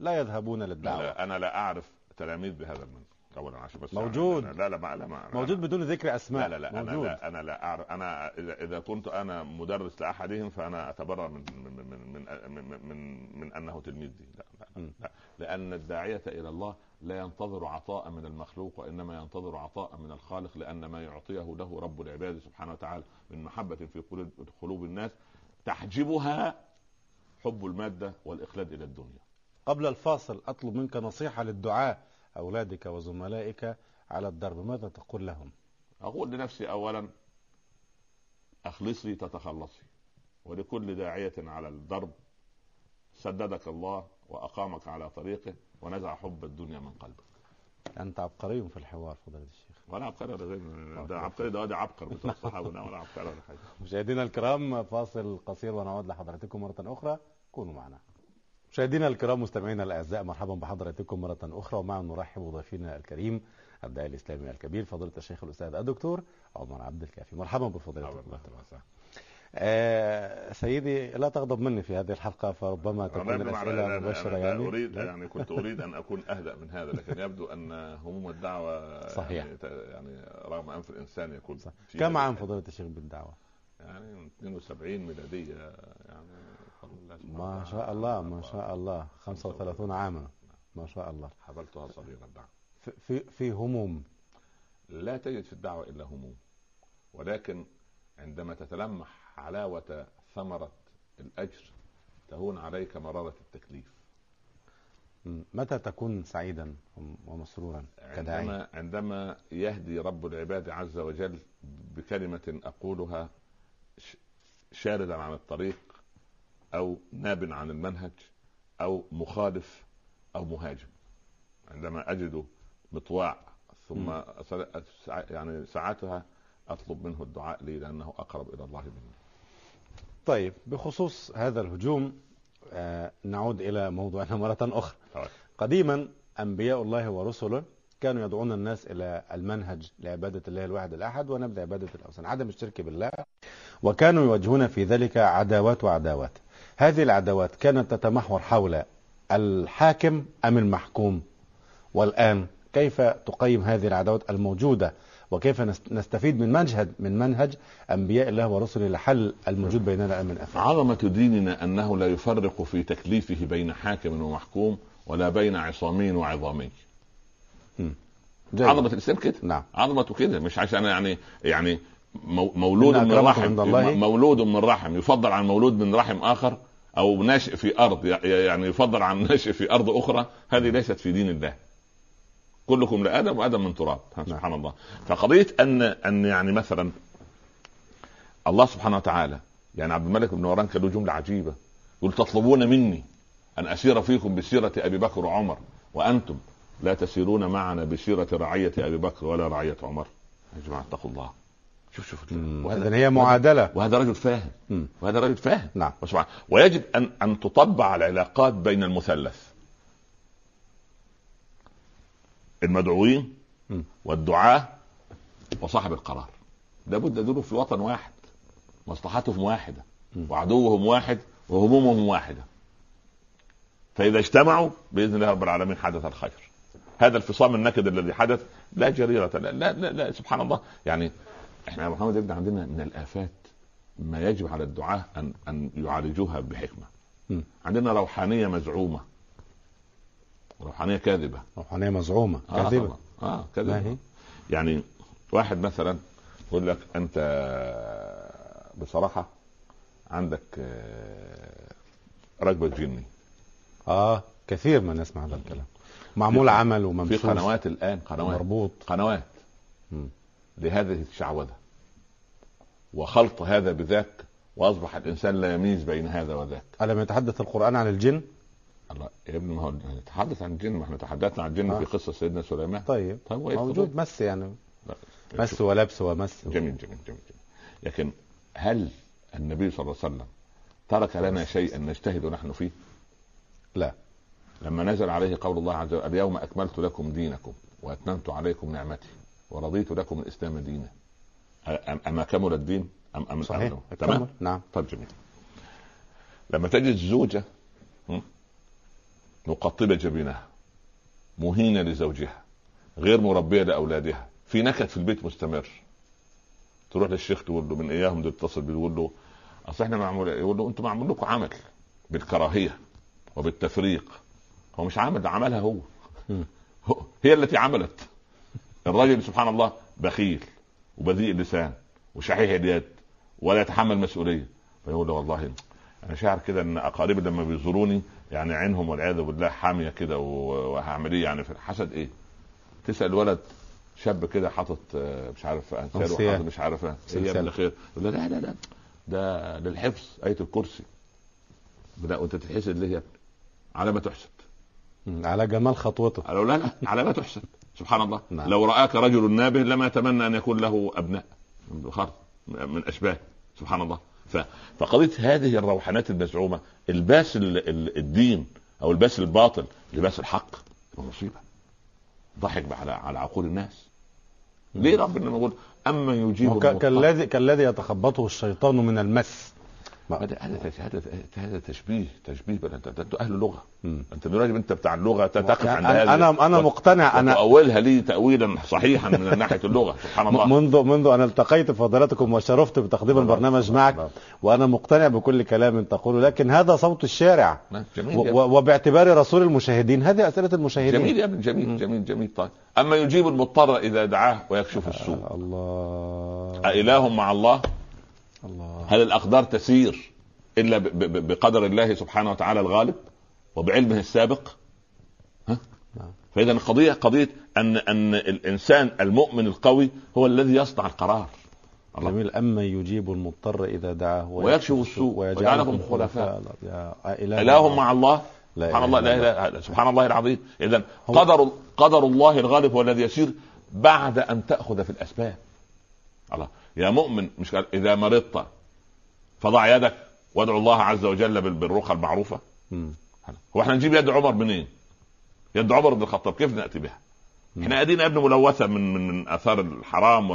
لا يذهبون للدعوة. لا أنا لا أعرف تلاميذ بهذا المنطق اولا عشان بس موجود. لا لا ما لا ما موجود بدون ذكر أسماء. لا لا لا أنا موجود. لا أنا لا أعرف أنا إذا إذا كنت أنا مدرس لأحدهم فأنا اتبرأ من من من من من, من, من أنه تلميذ لي لا, لا, م. لا. لأن الداعية إلى الله لا ينتظر عطاء من المخلوق وإنما ينتظر عطاء من الخالق لأن ما يعطيه له رب العباد سبحانه وتعالى من محبة في قلوب الناس تحجبها حب المادة والإخلاد إلى الدنيا. قبل الفاصل أطلب منك نصيحة للدعاء. أولادك وزملائك على الدرب. ماذا تقول لهم؟ أقول لنفسي أولا أخلصي تتخلصي. ولكل داعية على الضرب سددك الله وأقامك على طريقه ونزع حب الدنيا من قلبك. أنت عبقري في الحوار فضيلة الشيخ. ولا عبقري ولا ده عبقري ده وادي عبقر مثل الصحابة ولا عبقري ولا حاجة. مشاهدينا الكرام فاصل قصير ونعود لحضراتكم مرة أخرى. كونوا معنا. مشاهدينا الكرام مستمعينا الأعزاء مرحبا بحضراتكم مرة أخرى. ومعا نرحب بضيفنا الكريم الداعي الإسلامي الكبير فضيلة الشيخ الأستاذ الدكتور عمر عبد الكافي. مرحبا بفضيلتكم آه سيدي لا تغضب مني في هذه الحلقة فربما تكون مباشرة أنا يعني. أريد يعني كنت أريد أن أكون أهدأ من هذا لكن يبدو أن هموم الدعوة صحيح. يعني, يعني رغم أنف الإنسان يكون كم عام. فضيلة الشيخ بالدعوة؟ يعني 72 ميلادية يعني ما. شاء الله ما شاء الله. 35 عاما. ما شاء الله. حضرتها صغيرة الدعوة في في, هموم. لا تجد في الدعوة إلا هموم. ولكن عندما تتلمح حلاوة ثمرة الأجر تهون عليك مرارة التكليف. متى تكون سعيدا ومسرورا كداعي؟ عندما عندما يهدي رب العباد عز وجل بكلمة أقولها شاردا عن الطريق أو ناب عن المنهج أو مخالف أو مهاجم. عندما أجد مطواع ثم يعني ساعتها أطلب منه الدعاء لي لأنه أقرب إلى الله مني. طيب بخصوص هذا الهجوم آه نعود إلى موضوعنا مرة أخرى. طيب. قديما أنبياء الله ورسله كانوا يدعون الناس إلى المنهج لعبادة الله الواحد الأحد ونبذ عبادة الأوثان عدم الشرك بالله وكانوا يواجهون في ذلك عداوات وعداوات. هذه العداوات كانت تتمحور حول الحاكم أم المحكوم؟ والآن كيف تقيم هذه العداوات الموجودة؟ وكيف نست- نستفيد من منهج من منهج أنبياء الله ورسله لحل الموجود بيننا من افات عظمة ديننا أنه لا يفرق في تكليفه بين حاكم ومحكوم ولا بين عصامي وعظامي جيد. عظمة الإسلام كده. نعم. عظمته كده. مش عشان يعني يعني مو- مولود من رحم مولود من رحم. يفضل عن مولود من رحم آخر أو ناشئ في أرض يعني يفضل عن ناشئ في أرض أخرى هذه ليست في دين الله. كلكم لآدم وآدم من تراب. سبحان الله. فقضية أن أن يعني مثلا الله سبحانه وتعالى يعني عبد الملك بن مروان كان له جملة عجيبة. يقول تطلبون مني أن أسير فيكم بسيرة أبي بكر وعمر وأنتم لا تسيرون معنا بسيرة رعية أبي بكر ولا رعية عمر. يا جماعة اتقوا الله. شوف شوف. وهذا هي معادلة. وهذا رجل فاهم. مم. وهذا رجل فاهم. نعم. وسبحان ويجب ان أن تطبع العلاقات بين المثلث. المدعوين م. والدعاة وصاحب القرار. لابد دول في وطن واحد مصلحتهم واحدة م. وعدوهم واحد وهمومهم واحدة. فإذا اجتمعوا بإذن الله رب العالمين حدث الخير. هذا الفصام النكد الذي حدث لا جريرة لا لا لا, لا سبحان الله. يعني إحنا يا محمد ابن عندنا من الآفات ما يجب على الدعاة أن أن يعالجوها بحكمة. م. عندنا روحانية مزعومة. روحانية كاذبة. روحانية مزعومة. آه كاذبة. طبعاً. آه كذا هي؟ يعني واحد مثلا يقول لك أنت بصراحة عندك آه، رجبه جني. آه كثير ما نسمع هذا الكلام. معمول في- عمل في وممسوس قنوات الآن. قنوات مربوط قنوات. مم. لهذه الشعوذة. وخلط هذا بذاك وأصبح الإنسان لا يميز بين هذا وذاك. ألم يتحدث القرآن عن الجن؟ الله يا ابني ما هو نتحدث عن الجن ما إحنا تحدثنا عن الجن آه. في قصة سيدنا سليمان. طيب طيب موجود مس يعني. مس ولبس ومس. جميل جميل جميل, جميل. لكن هل النبي صلى الله عليه وسلم ترك لنا شيئا نجتهد نحن فيه؟ لا. لما نزل عليه قول الله عز وجل اليوم أكملت لكم دينكم وأتممت عليكم نعمتي. ورضيت لكم الإسلام دينا. اما كمل الدين؟ ام أم صحيح. تمام. نعم. طيب جميل. لما تجد زوجة م? مقطبة جبينها مهينة لزوجها غير مربية لأولادها في نكد في البيت مستمر. تروح للشيخ تقول له من اياهم ده اتصل بيه يقول له أصل إحنا معمول يقول له أنتم معمول لكم عمل بالكراهية وبالتفريق. هو مش عمل ده عملها. هو- هي التي عملت. الرجل سبحان الله بخيل وبذيء اللسان وشحيح اليد ولا يتحمل مسؤولية فيقول له والله أنا شاعر كده إن أقاربي لما بيزوروني يعني عينهم والعياذ بالله حامية كده وهعمل إيه يعني في حسد إيه؟ تسأل الولد شاب كده حاطط آه، مش عارف انساله أنسية. حاطط مش عارف إيه يا سلسلة. ابن خير لا لا لا ده للحفظ آية الكرسي لا وأنت تتحسد ليه يا ابني؟ على ما تحسد. على جمال خطوته قالوا لا لا على ما تحسد سبحان الله. نعم. لو رآك رجل نابه لما يتمنى أن يكون له أبناء. من أشباه. سبحان الله. ف... فقضية هذه الروحانات المزعومة إلباس ال... ال... الدين أو إلباس الباطل لباس الحق مصيبة. ضحك على على عقول الناس. ليه ربنا يقول أما يجيب كالذي كالذي يتخبطه الشيطان من المس. هذا هذا هذا تشبيه تشبيه انت أهل لغه مم. أنت راجل أنت بتاع اللغة تقف عند يعني هذا أنا أنا مقتنع أنا وتؤولها لي تاويلا صحيحا من ناحية اللغة سبحان الله. منذ منذ أن التقيت بفضيلتكم وشرفت بتقديم. البرنامج معك. وأنا مقتنع بكل كلام تقوله لكن هذا صوت الشارع. جميل وباعتبار رسول المشاهدين هذه أسئلة المشاهدين. جميل يا ابني جميل جميل جميل. طيب. أما يجيب المضطر إذا دعاه ويكشف السوء. الله. أإله مع الله؟ الله. هل الأقدار تسير إلا بقدر الله سبحانه وتعالى الغالب وبعلمه السابق؟ ها؟ نعم. فإذا القضية قضية ان أن الإنسان المؤمن القوي هو الذي يصنع القرار. الله. جميل. أما يجيب المضطر إذا دعاه ويكشف السوء ويجعلكم خلفاء. إله مع الله. لا سبحان إله الله لا إله سبحان الله العظيم. اذا هو- قدر قدر الله الغالب هو الذي يسير بعد أن تأخذ في الأسباب. الله. يا مؤمن مش إذا مرضت فضع يدك وادعو الله عز وجل بال- بالرقى المعروفة. هو إحنا نجيب يد عمر منين؟ يد عمر بن الخطاب كيف نأتي بها؟ إحنا ايدينا يا ابني ملوثة من من من آثار الحرام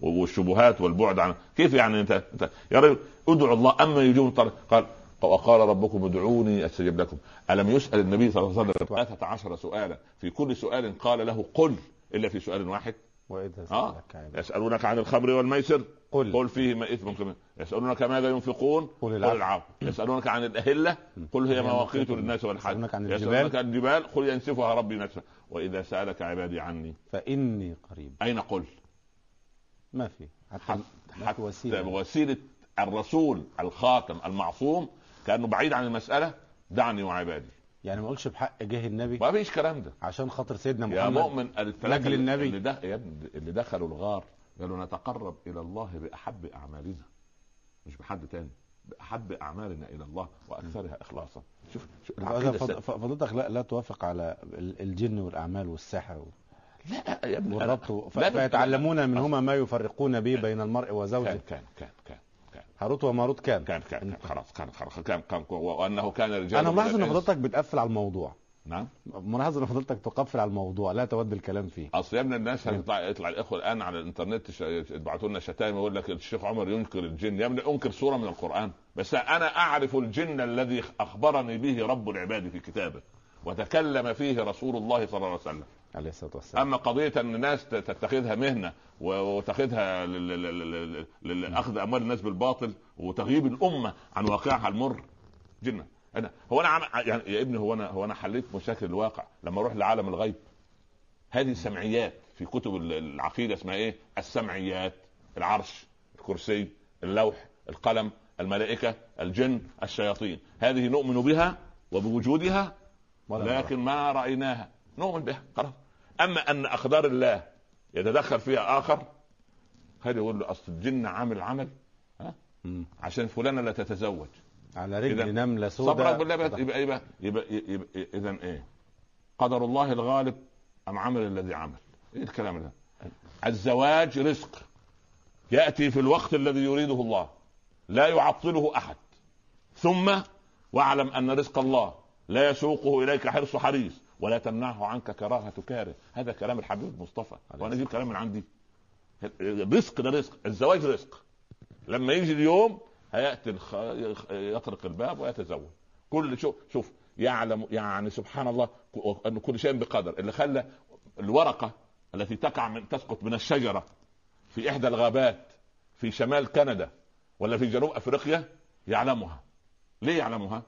والشبهات والبعد عن كيف يعني انت, أنت يا رجل ادعوا الله أما يجيب قال وقال ربكم ادعوني أستجب لكم. ألم يسأل النبي صلى الله عليه وسلم 13 سؤالا؟ في كل سؤال قال له قل إلا في سؤال واحد. وإذا آه. سألك عبادي يسألونك عن الخمر والميسر؟ قل. قل فيهما إثم كبير يسألونك ماذا ينفقون؟ قل العفو. يسألونك عن الأهلة؟ قل هي مواقيت للناس والحج. يسألونك عن الجبال؟ عن الجبال؟ قل ينسفها ربي نسفا وإذا سألك عبادي عني. فإني قريب. أين قل؟ ما في. حتى حتى, حتى في وسيلة. وسيله الرسول الخاتم المعصوم كأنه بعيد عن المسألة دعني وعبادي. يعني ما اقولش بحق جه النبي ما فيش كلام ده. عشان خاطر سيدنا يا محمد مؤمن الثلاثة لاجل النبي. اللي, دخ... يا ابني اللي دخلوا الغار قالوا نتقرب إلى الله بأحب أعمالنا. مش بحد تاني بأحب أعمالنا إلى الله وأكثرها إخلاصا. شوف, شوف العقيدة فض- الس- ف- فضيلتك لا, لا توافق على ال- الجن والأعمال والسحر لا يا ابني والربط فيتعلمون منهما ما يفرقون به بين المرء وزوجه. كان كان كان كان. هاروت وماروت كان كان كان, كان خلاص كان خلاص كان كان وأنه كان رجال أنا ملاحظ إن. فضيلتك بتقفل على الموضوع. نعم. ملاحظ إن فضيلتك تقفل على الموضوع لا تود الكلام فيه. أصل يا ابني الناس هتطلع يطلع الإخوة الآن على الإنترنت يبعتوا لنا شتائم يقول لك الشيخ عمر ينكر الجن. يا ابني أنكر سورة من القرآن بس أنا أعرف الجن الذي أخبرني به رب العباد في كتابه وتكلم فيه رسول الله صلى الله عليه وسلم. عليه الصلاة والسلام. أما قضية أن الناس تتخذها مهنة وتاخذها لأخذ أموال الناس بالباطل وتغييب الأمة عن واقعها المر. جنة. أنا هو أنا. يعني يا ابني هو أنا هو أنا حليت مشاكل الواقع لما أروح لعالم الغيب. هذه سمعيات في كتب ال- العقيدة اسمها إيه؟ السمعيات. العرش الكرسي اللوح القلم الملائكة الجن الشياطين. هذه نؤمن بها وبوجودها لكن ما رأيناها. نؤمن بها. خلاص. أما أن اقدار الله يتدخل فيها آخر هذا يقول له أصل الجن عامل عمل ها. عشان فلانة لا تتزوج على رجل نملة صبرك سوداء بالله يبقى يبقى يبقى, يبقى, يبقى, يبقى اذا إيه؟ قدر الله الغالب ام عمل الذي عمل؟ إيه الكلام ده؟ الزواج رزق يأتي في الوقت الذي يريده الله لا يعطله أحد ثم واعلم أن رزق الله لا يسوقه إليك حرص حريص ولا تمنعه عنك كراهة كاره هذا كلام الحبيب المصطفى وأنا أجيب كلام من عندي. الرزق ده رزق. الزواج رزق. لما يجي اليوم هيأتي الخ... يطرق الباب ويتزوج. كل شوف شوف يعلم يعني سبحان الله أن كل شيء بقدر. اللي خلى الورقة التي تقع من تسقط من الشجرة في إحدى الغابات في شمال كندا ولا في جنوب أفريقيا يعلمها. ليه يعلمها؟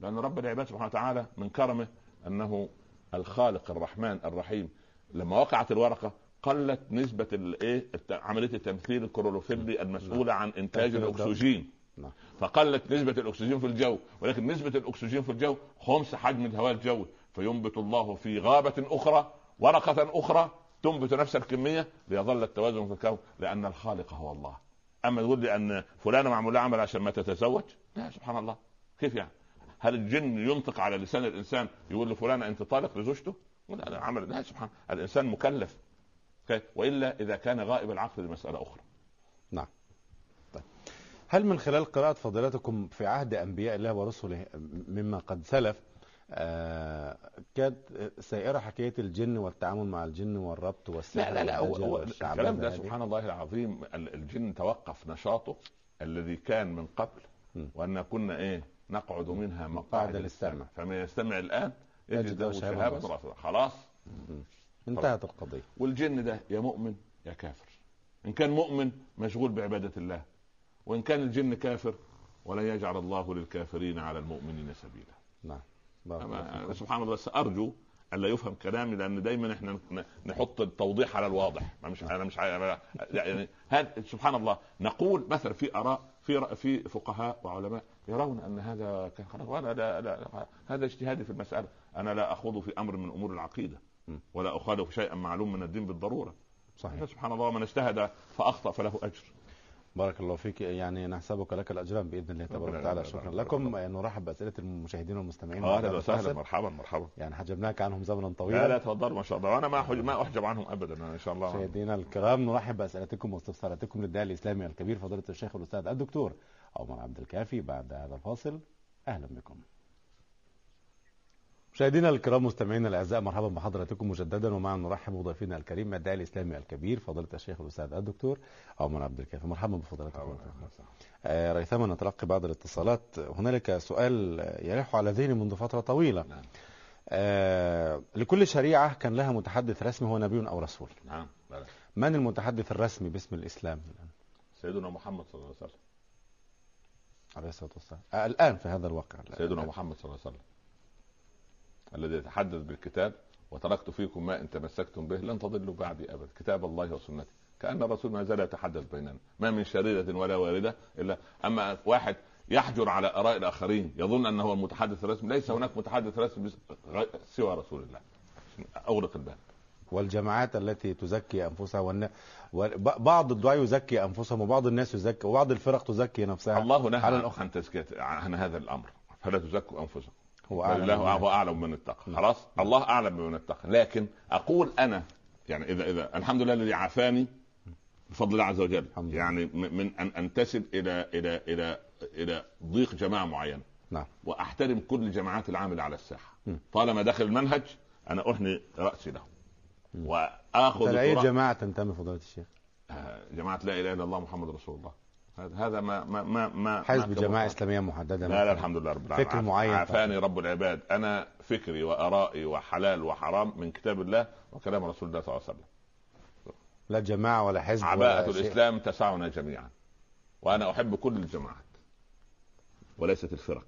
لأن رب العباد سبحانه وتعالى من كرمه أنه الخالق الرحمن الرحيم لما وقعت الورقة قلت نسبة الإيه؟ عملية التمثيل الكلوروفيلي المسؤولة عن إنتاج. الأكسجين. نعم. فقلت نسبة الأكسجين في الجو ولكن نسبة الأكسجين في الجو خمس حجم الهواء الجوي فينبت الله في غابة أخرى ورقة أخرى تنبت نفس الكمية ليظل التوازن في الكون لأن الخالق هو الله. أما تقول لي أن فلانة معمول عمل عشان ما تتزوج؟ لا سبحان الله. كيف يعني؟ هل الجن ينطق على لسان الإنسان يقول لفلانة أنت طالق لزوجته لا لا عمل لا سبحان الإنسان مكلف كيف؟ وإلا إذا كان غائب العقل لمسألة أخرى نعم طيب. هل من خلال قراءة فضيلتكم في عهد أنبياء الله ورسله مما قد سلف آه كانت سائرة حكاية الجن والتعامل مع الجن والربط والسحر لا لا لا هو, الكلام ده. سبحان الله العظيم ال- الجن توقف نشاطه الذي كان من قبل م. وأن كنا إيه نقعد منها مقاعد للسمع. فمن يستمع الآن يجد له شهابا. رصدا خلاص؟ انتهت القضية. والجن ده يا مؤمن يا كافر. إن كان مؤمن مشغول بعبادة الله وإن كان الجن كافر ولن يجعل الله للكافرين على المؤمنين سبيلا. نعم. سبحان الله بس أرجو الا يفهم كلامي لأن دايما إحنا نحط التوضيح على الواضح. ما مش أنا مش يعني هذا سبحان الله نقول مثلا في آراء في في فقهاء وعلماء يرون أن هذا كان خلاص وأنا لا, لا, هذا اجتهادي في المسألة. أنا لا أخوض في أمر من أمور العقيدة. ولا أخالف شيئا معلوم من الدين بالضرورة. صحيح. سبحان الله من اجتهد فأخطأ فله أجر. بارك الله فيك. يعني نحسبك لك الأجران بإذن الله تبارك وتعالى. شكرا. لكم. نرحب بأسئلة المشاهدين والمستمعين أهلا وسهلا. مرحبا مرحبا. يعني حجبناك عنهم زمنا لا لا طويلا تفضلوا ما شاء الله. وأنا ما أحج- ما أحجب عنهم ابدا إن شاء الله. مشاهدينا الكرام نرحب بأسئلتكم واستفساراتكم للداعي الإسلامي الكبير فضيلة الشيخ الاستاذ الدكتور عمر عبد الكافي. بعد هذا الفاصل أهلا بكم. مشاهدينا الكرام مستمعينا الأعزاء مرحبا بحضراتكم مجددا ومعنا نرحب بضيفنا الكريم الداعي الاسلامي الكبير فضيلة الشيخ الأستاذ الدكتور عمر عبد الكافي. مرحبا بفضيلتكم. آه، ريثما نتلقي بعض الاتصالات. هنالك سؤال يلح على ذهني منذ فترة طويلة. نعم. آه، لكل شريعة كان لها متحدث رسمي هو نبي أو رسول. نعم. من المتحدث الرسمي باسم الإسلام؟ الان سيدنا محمد صلى الله عليه وسلم. عليه الصلاة والسلام. آه، الآن في هذا الواقع. سيدنا محمد صلى الله عليه وسلم. الذي يتحدث بالكتاب وتركت فيكم ما إن تمسكتم به لن تضلوا بعدي ابدا كتاب الله وسنتي. كأن الرسول ما زال يتحدث بيننا. ما من شريرة ولا واردة إلا أما واحد يحجر على آراء الآخرين يظن أنه هو المتحدث الرسمي ليس هناك متحدث رسمي سوى رسول الله. أغلق الباب. والجماعات التي تزكي أنفسها والن... وبعض الدعاء يزكي أنفسهم وبعض الناس يزكي وبعض الفرق تزكي نفسها. الله نهى عن تزكية عن هذا الأمر. فلا تزكوا أنفسكم. هو أعلم الله هو أعلم بمن اتقى خلاص؟ الله أعلم بمن اتقى لكن أقول أنا يعني اذا إذا الحمد لله الذي عافاني بفضل الله عز وجل. الحمد. يعني من أن أنتسب إلى إلى إلى إلى ضيق جماعة معينة. نعم. وأحترم كل الجماعات العامله على الساحة. م. طالما داخل المنهج أنا أحني رأسي له. وآخذ ترا- جماعة تنتمي فضيلة الشيخ. آه، جماعة لا إله إلا الله محمد رسول الله. هذا ما ما ما ما حزب ما جماعة كان- إسلامية محددة لا لا. الحمد لله رب العالمين. فكر معين عافاني رب العباد. أنا فكري وآرائي وحلال وحرام من كتاب الله وكلام رسول الله صلى الله عليه وسلم. لا جماعة ولا حزب عباءة ولا شيء. الإسلام تسعنا جميعا. وأنا أحب كل الجماعات وليست الفرق.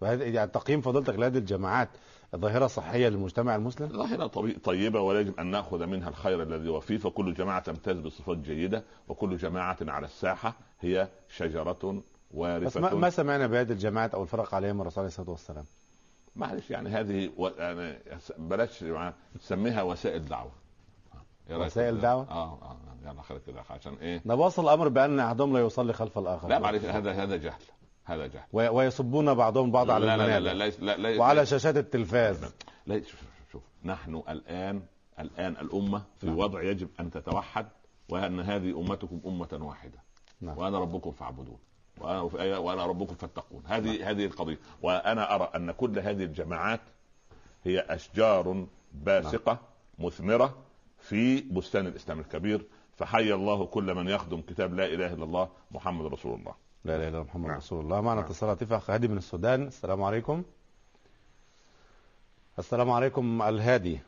وهذا يعني تقييم فضيلتك لهذه الجماعات. ظاهرة صحية للمجتمع المسلم؟ ظاهرة طبي- طيبة ولا يجب أن نأخذ منها الخير الذي هو فيه فكل جماعة تمتاز بصفات جيدة وكل جماعة على الساحة هي شجرة بس ما, وارثة. ما سمعنا بهذه الجماعات أو الفرق عليهم الرسول عليه الصلاة والسلام؟ معلش يعني هذه و... يعني بلاش نسميها وسائل دعوة. إيه وسائل؟ دعوة؟ آه آه يلا خير كده عشان إيه؟ نبص الأمر بأن أحدهم لا يصلي خلف الآخر. لا معلش هذا هذا جهل. هذا جهل. وي- ويسبون بعضهم بعض على لا لا لا لا, لا, لا, وعلى شاشات التلفاز. لا شوف, شوف, شوف نحن الان الآن الأمة في نعم. وضع يجب أن تتوحد وأن هذه أمتكم أمة واحدة. نعم. وأنا ربكم فاعبدون. وأنا وأنا ربكم فاتقون. هذه هذه القضية. وأنا أرى أن كل هذه الجماعات هي أشجار باسقة مثمرة في بستان الإسلام الكبير. فحي الله كل من يخدم كتاب لا إله إلا الله محمد رسول الله. لا إله إلا الله محمد نعم. رسول الله. معنا نعم. اتصال هاتفي اخ هادي من السودان. السلام عليكم. السلام عليكم الهادي.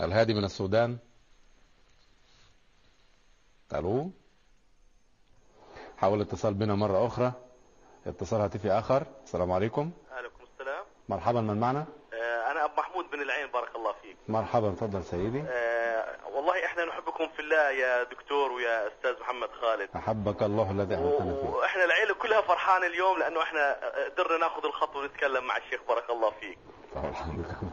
الهادي من السودان. ألو؟ حاول الاتصال بنا مرة أخرى. اتصال هاتفي آخر. السلام عليكم. عليكم السلام. مرحبا من معنا آه، أنا أبو محمود بن العين بارك الله فيك. مرحبا تفضل سيدي. نحبكم في الله يا دكتور ويا أستاذ محمد خالد. أحبك الله الذي أحببتنا فيه. وإحنا العيلة كلها فرحانة اليوم لأنه إحنا قدرنا ناخذ الخطوة ونتكلم مع الشيخ بارك الله فيك.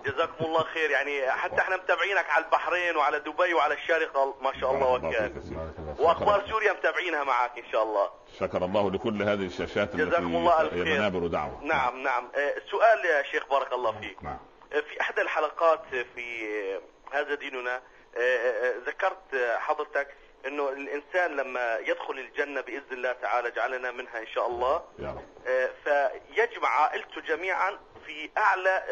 جزاكم الله خير. يعني حتى إحنا متابعينك على البحرين وعلى دبي وعلى الشارقة ما شاء الله وكان. وأخبار سوريا متابعينها معك إن شاء الله. شكر الله لكل هذه الشاشات جزاكم الله خير. منابر دعوة. نعم نعم. آه، سؤال يا شيخ بارك الله فيك. نعم في إحدى الحلقات في هذا ديننا ذكرت حضرتك إنه الإنسان لما يدخل الجنة بإذن الله تعالى جعلنا منها إن شاء الله. يا رب. فيجمع عائلته جميعا في أعلى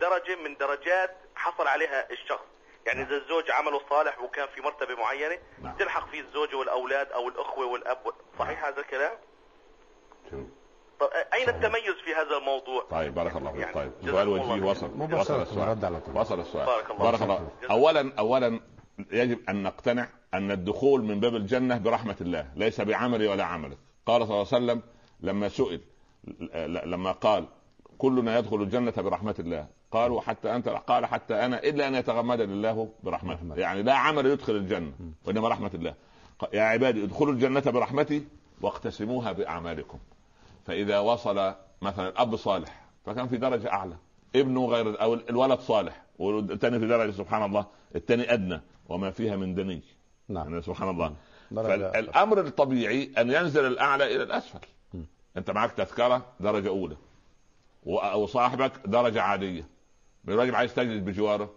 درجة من درجات حصل عليها الشخص. يعني إذا الزوج عمله صالح وكان في مرتبة معينة نعم. تلحق فيه الزوجه والأولاد أو الأخوة والأب. صحيح هذا الكلام؟ أين التميز في هذا الموضوع؟ طيب بارك الله فيك. يعني طيب سؤال الله وجيه خير. وصل. وصل السؤال. وصل السؤال. بارك الله بارك. الله. اولا اولا يجب أن نقتنع أن الدخول من باب الجنة برحمة الله ليس بعملي ولا عملك. قال صلى الله عليه وسلم لما سئل لما قال كلنا يدخل الجنة برحمة الله. قالوا حتى أنت قال حتى أنا إلا أن يتغمدني الله برحمته. يعني لا عمل يدخل الجنة وإنما رحمة الله. يا عبادي ادخلوا الجنة برحمتي واقتسموها بأعمالكم. فإذا وصل مثلا اب صالح فكان في درجة أعلى. ابنه غير أو الولد صالح والثاني في درجة سبحان الله الثاني أدنى وما فيها من دني. نعم. يعني سبحان الله. درجة فالامر الطبيعي أن ينزل الأعلى إلى الأسفل. م. أنت معك تذكرة؟ درجة أولى. وصاحبك درجة عادية. الراجل عايز تجلس بجواره.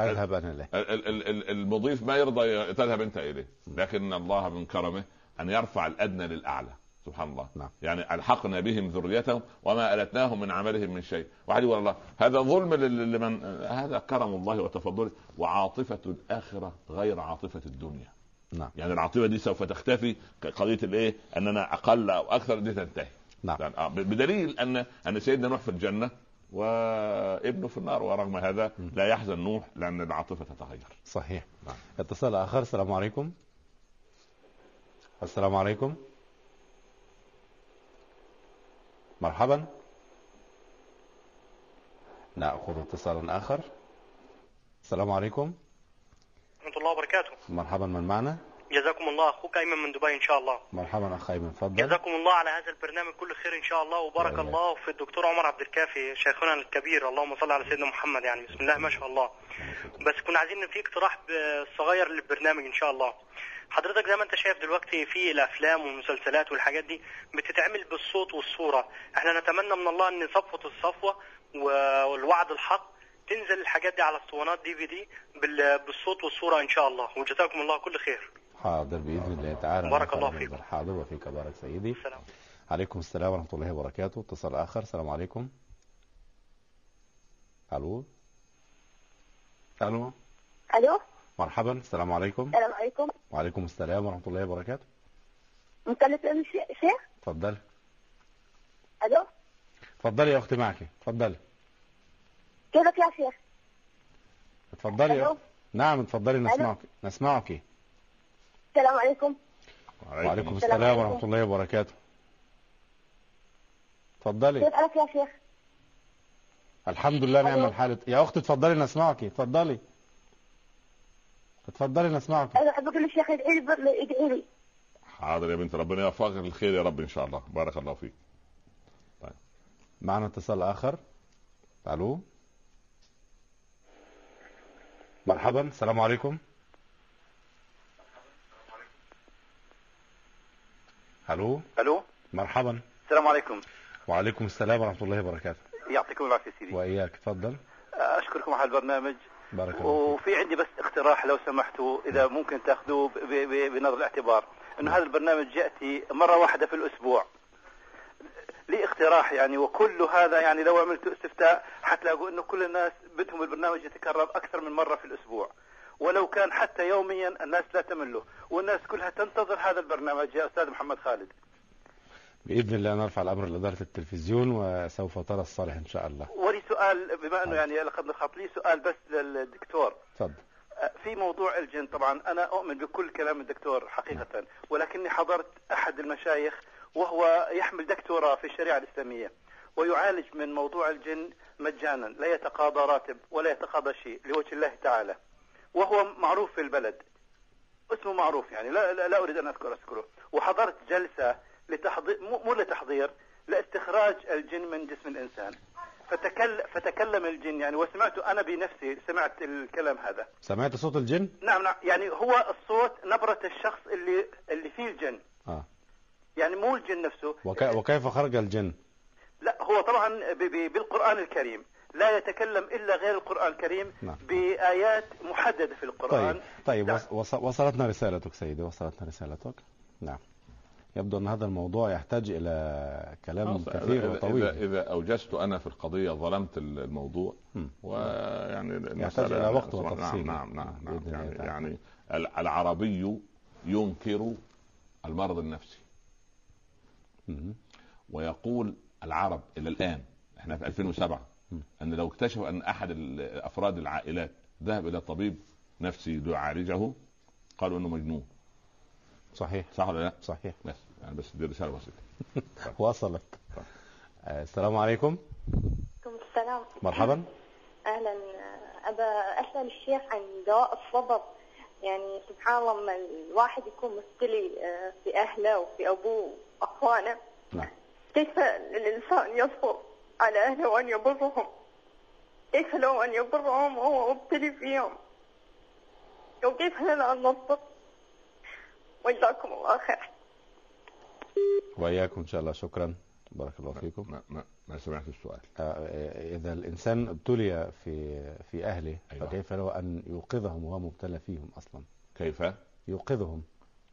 أذهب أنا له ال- ال- ال- المضيف ما يرضى تذهب أنت إليه. لكن الله من كرمه أن يرفع الأدنى للأعلى. سبحان الله. نعم. يعني ألحقنا بهم ذريتهم وما ألتناهم من عملهم من شيء. واحد يقول الله هذا ظلم لمن؟ هذا كرم الله وتفضله. وعاطفة الآخرة غير عاطفة الدنيا. نعم. يعني العاطفة دي سوف تختفي. قضية الإيه؟ أننا أقل أو أكثر دي تنتهي. نعم. يعني آه، بدليل أن أن سيدنا نوح في الجنة وابنه في النار. ورغم هذا لا يحزن نوح لأن العاطفة تتغير. صحيح. نعم. اتصال آخر. السلام عليكم. السلام عليكم. مرحبا. نأخذ اتصالا آخر. السلام عليكم. ورحمة الله وبركاته. مرحبا من معنا؟ جزاكم الله. أخوك أيمن من دبي إن شاء الله. مرحبا أخ أيمن تفضل. جزاكم الله على هذا البرنامج كل خير إن شاء الله. وبارك وإياك. الله في الدكتور عمر عبد الكافي شيخنا الكبير. اللهم صل على سيدنا محمد يعني. بسم الله ما شاء الله. بس كنا عايزين في اقتراح صغير للبرنامج إن شاء الله. حضرتك زي ما انت شايف دلوقتي في الأفلام والمسلسلات والحاجات دي بتتعمل بالصوت والصورة. إحنا نتمنى من الله إن صفوة الصفوة والوعد الحق تنزل الحاجات دي على اسطوانات دي في دي بال- بالصوت والصورة إن شاء الله. وجزاكم الله كل خير. حاضر بإذن الله تعالى. بارك الله. فيكم. حاضر وفيك بارك سيدي. السلام. عليكم السلام ورحمة الله وبركاته. اتصال آخر. السلام عليكم. ألو؟ ألو؟ ألو؟ مرحبا السلام عليكم. السلام عليكم. وعليكم السلام ورحمة الله وبركاته. مكلف شيخ؟ اتفضلي. ألو؟ اتفضلي يا أختي معك. اتفضلي. كيفك يا شيخ؟ اتفضلي يا ألو. أختي. نعم اتفضلي نسمعك نسمعك. السلام عليكم. وعليكم السلام السلام عليكم. ورحمة الله وبركاته. اتفضلي. كيف حالك يا شيخ؟ الحمد لله نعم ألو. الحال. يا أختي اتفضلي نسمعك. اتفضلي. اتفضلي نسمعك أنا احب أقول للشيخ يدعي لي يدعي لي. حاضر يا بنت ربنا يوفقك للخير يا رب إن شاء الله. بارك الله فيك. معنا اتصال آخر. ألو. مرحبا السلام عليكم. ألو. ألو. مرحبا. السلام عليكم. وعليكم السلام ورحمة الله وبركاته. يعطيكم العافية سيدي. وإياك تفضل. أشكركم على البرنامج. بارك الله وفي عندي بس اقتراح لو سمحتوا إذا ممكن تأخذوه ب- ب- بنظر الاعتبار. إنه هذا البرنامج يأتي مرة واحدة في الأسبوع. لي اقتراح يعني وكل هذا يعني لو عملت استفتاء حتلاقوا إنه كل الناس بدهم البرنامج يتكرر أكثر من مرة في الأسبوع. ولو كان حتى يوميا الناس لا تمله والناس كلها تنتظر هذا البرنامج يا أستاذ محمد خالد. بإذن الله نرفع الأمر لإدارة التلفزيون وسوف ترى الصالح إن شاء الله. ولي سؤال بما إنه يعني لقد نخط لي سؤال بس للدكتور. تفضل. في موضوع الجن طبعا أنا أؤمن بكل كلام الدكتور حقيقة ولكني حضرت أحد المشايخ وهو يحمل دكتوراه في الشريعة الإسلامية ويعالج من موضوع الجن مجانا لا يتقاضى راتب ولا يتقاضى شيء لوجه الله تعالى وهو معروف في البلد. اسمه معروف يعني لا, لا, لا أريد أن اذكر أذكره. وحضرت جلسة لتحضير مو مو لتحضير لإستخراج الجن من جسم الإنسان. فتكل فتكلم الجن يعني وسمعت أنا بنفسي سمعت الكلام هذا. سمعت صوت الجن؟ نعم نعم. يعني هو الصوت نبرة الشخص اللي اللي فيه الجن. آه. يعني مو الجن نفسه. وك... وكيف خرج الجن؟ لا هو طبعا ب- ب- بالقرآن الكريم. لا يتكلم إلا غير القرآن الكريم نعم. بآيات محددة في القرآن. طيب طيب نعم. وص... وصلتنا رسالتك سيدي وصلتنا رسالتك. نعم. يبدو أن هذا الموضوع يحتاج إلى كلام كثير إذا, وطويل إذا, إذا أوجزت أنا في القضية ظلمت الموضوع. ويعني يحتاج إلى وقت وتفصيل. نعم نعم, نعم يعني. يعني العربي ينكر المرض النفسي. ويقول العرب إلى الآن إحنا في 2007 م. أن لو اكتشفوا أن أحد ال- أفراد العائلات ذهب إلى طبيب نفسي ليعالجه قالوا إنه مجنون صحيح صح ولا لا؟ صحيح بس يعني بس دي رسالة بسيطة. وصلت. طيب. آه، السلام عليكم. عليكم السلام. مرحبا. أهلا. ابى أسأل الشيخ عن دواء الصبر. يعني سبحان الله لما الواحد يكون مبتلي آه، في أهله وفي أبوه وأخوانه. نعم. كيف الإنسان يصبر على أهله وأن يبرهم؟ كيف لو أن يبرهم وهو مبتلي فيهم؟ وكيف لنا أن نصبر؟ وجزاكم الله خير. وإياكم إن شاء الله. شكرا. بارك الله فيكم. ما, ما, ما سمعت السؤال آه، إذا الإنسان ابتلي في في أهله أيوة. فكيف له أن يوقظهم وهو مبتلى فيهم أصلا؟ كيف؟ يوقظهم.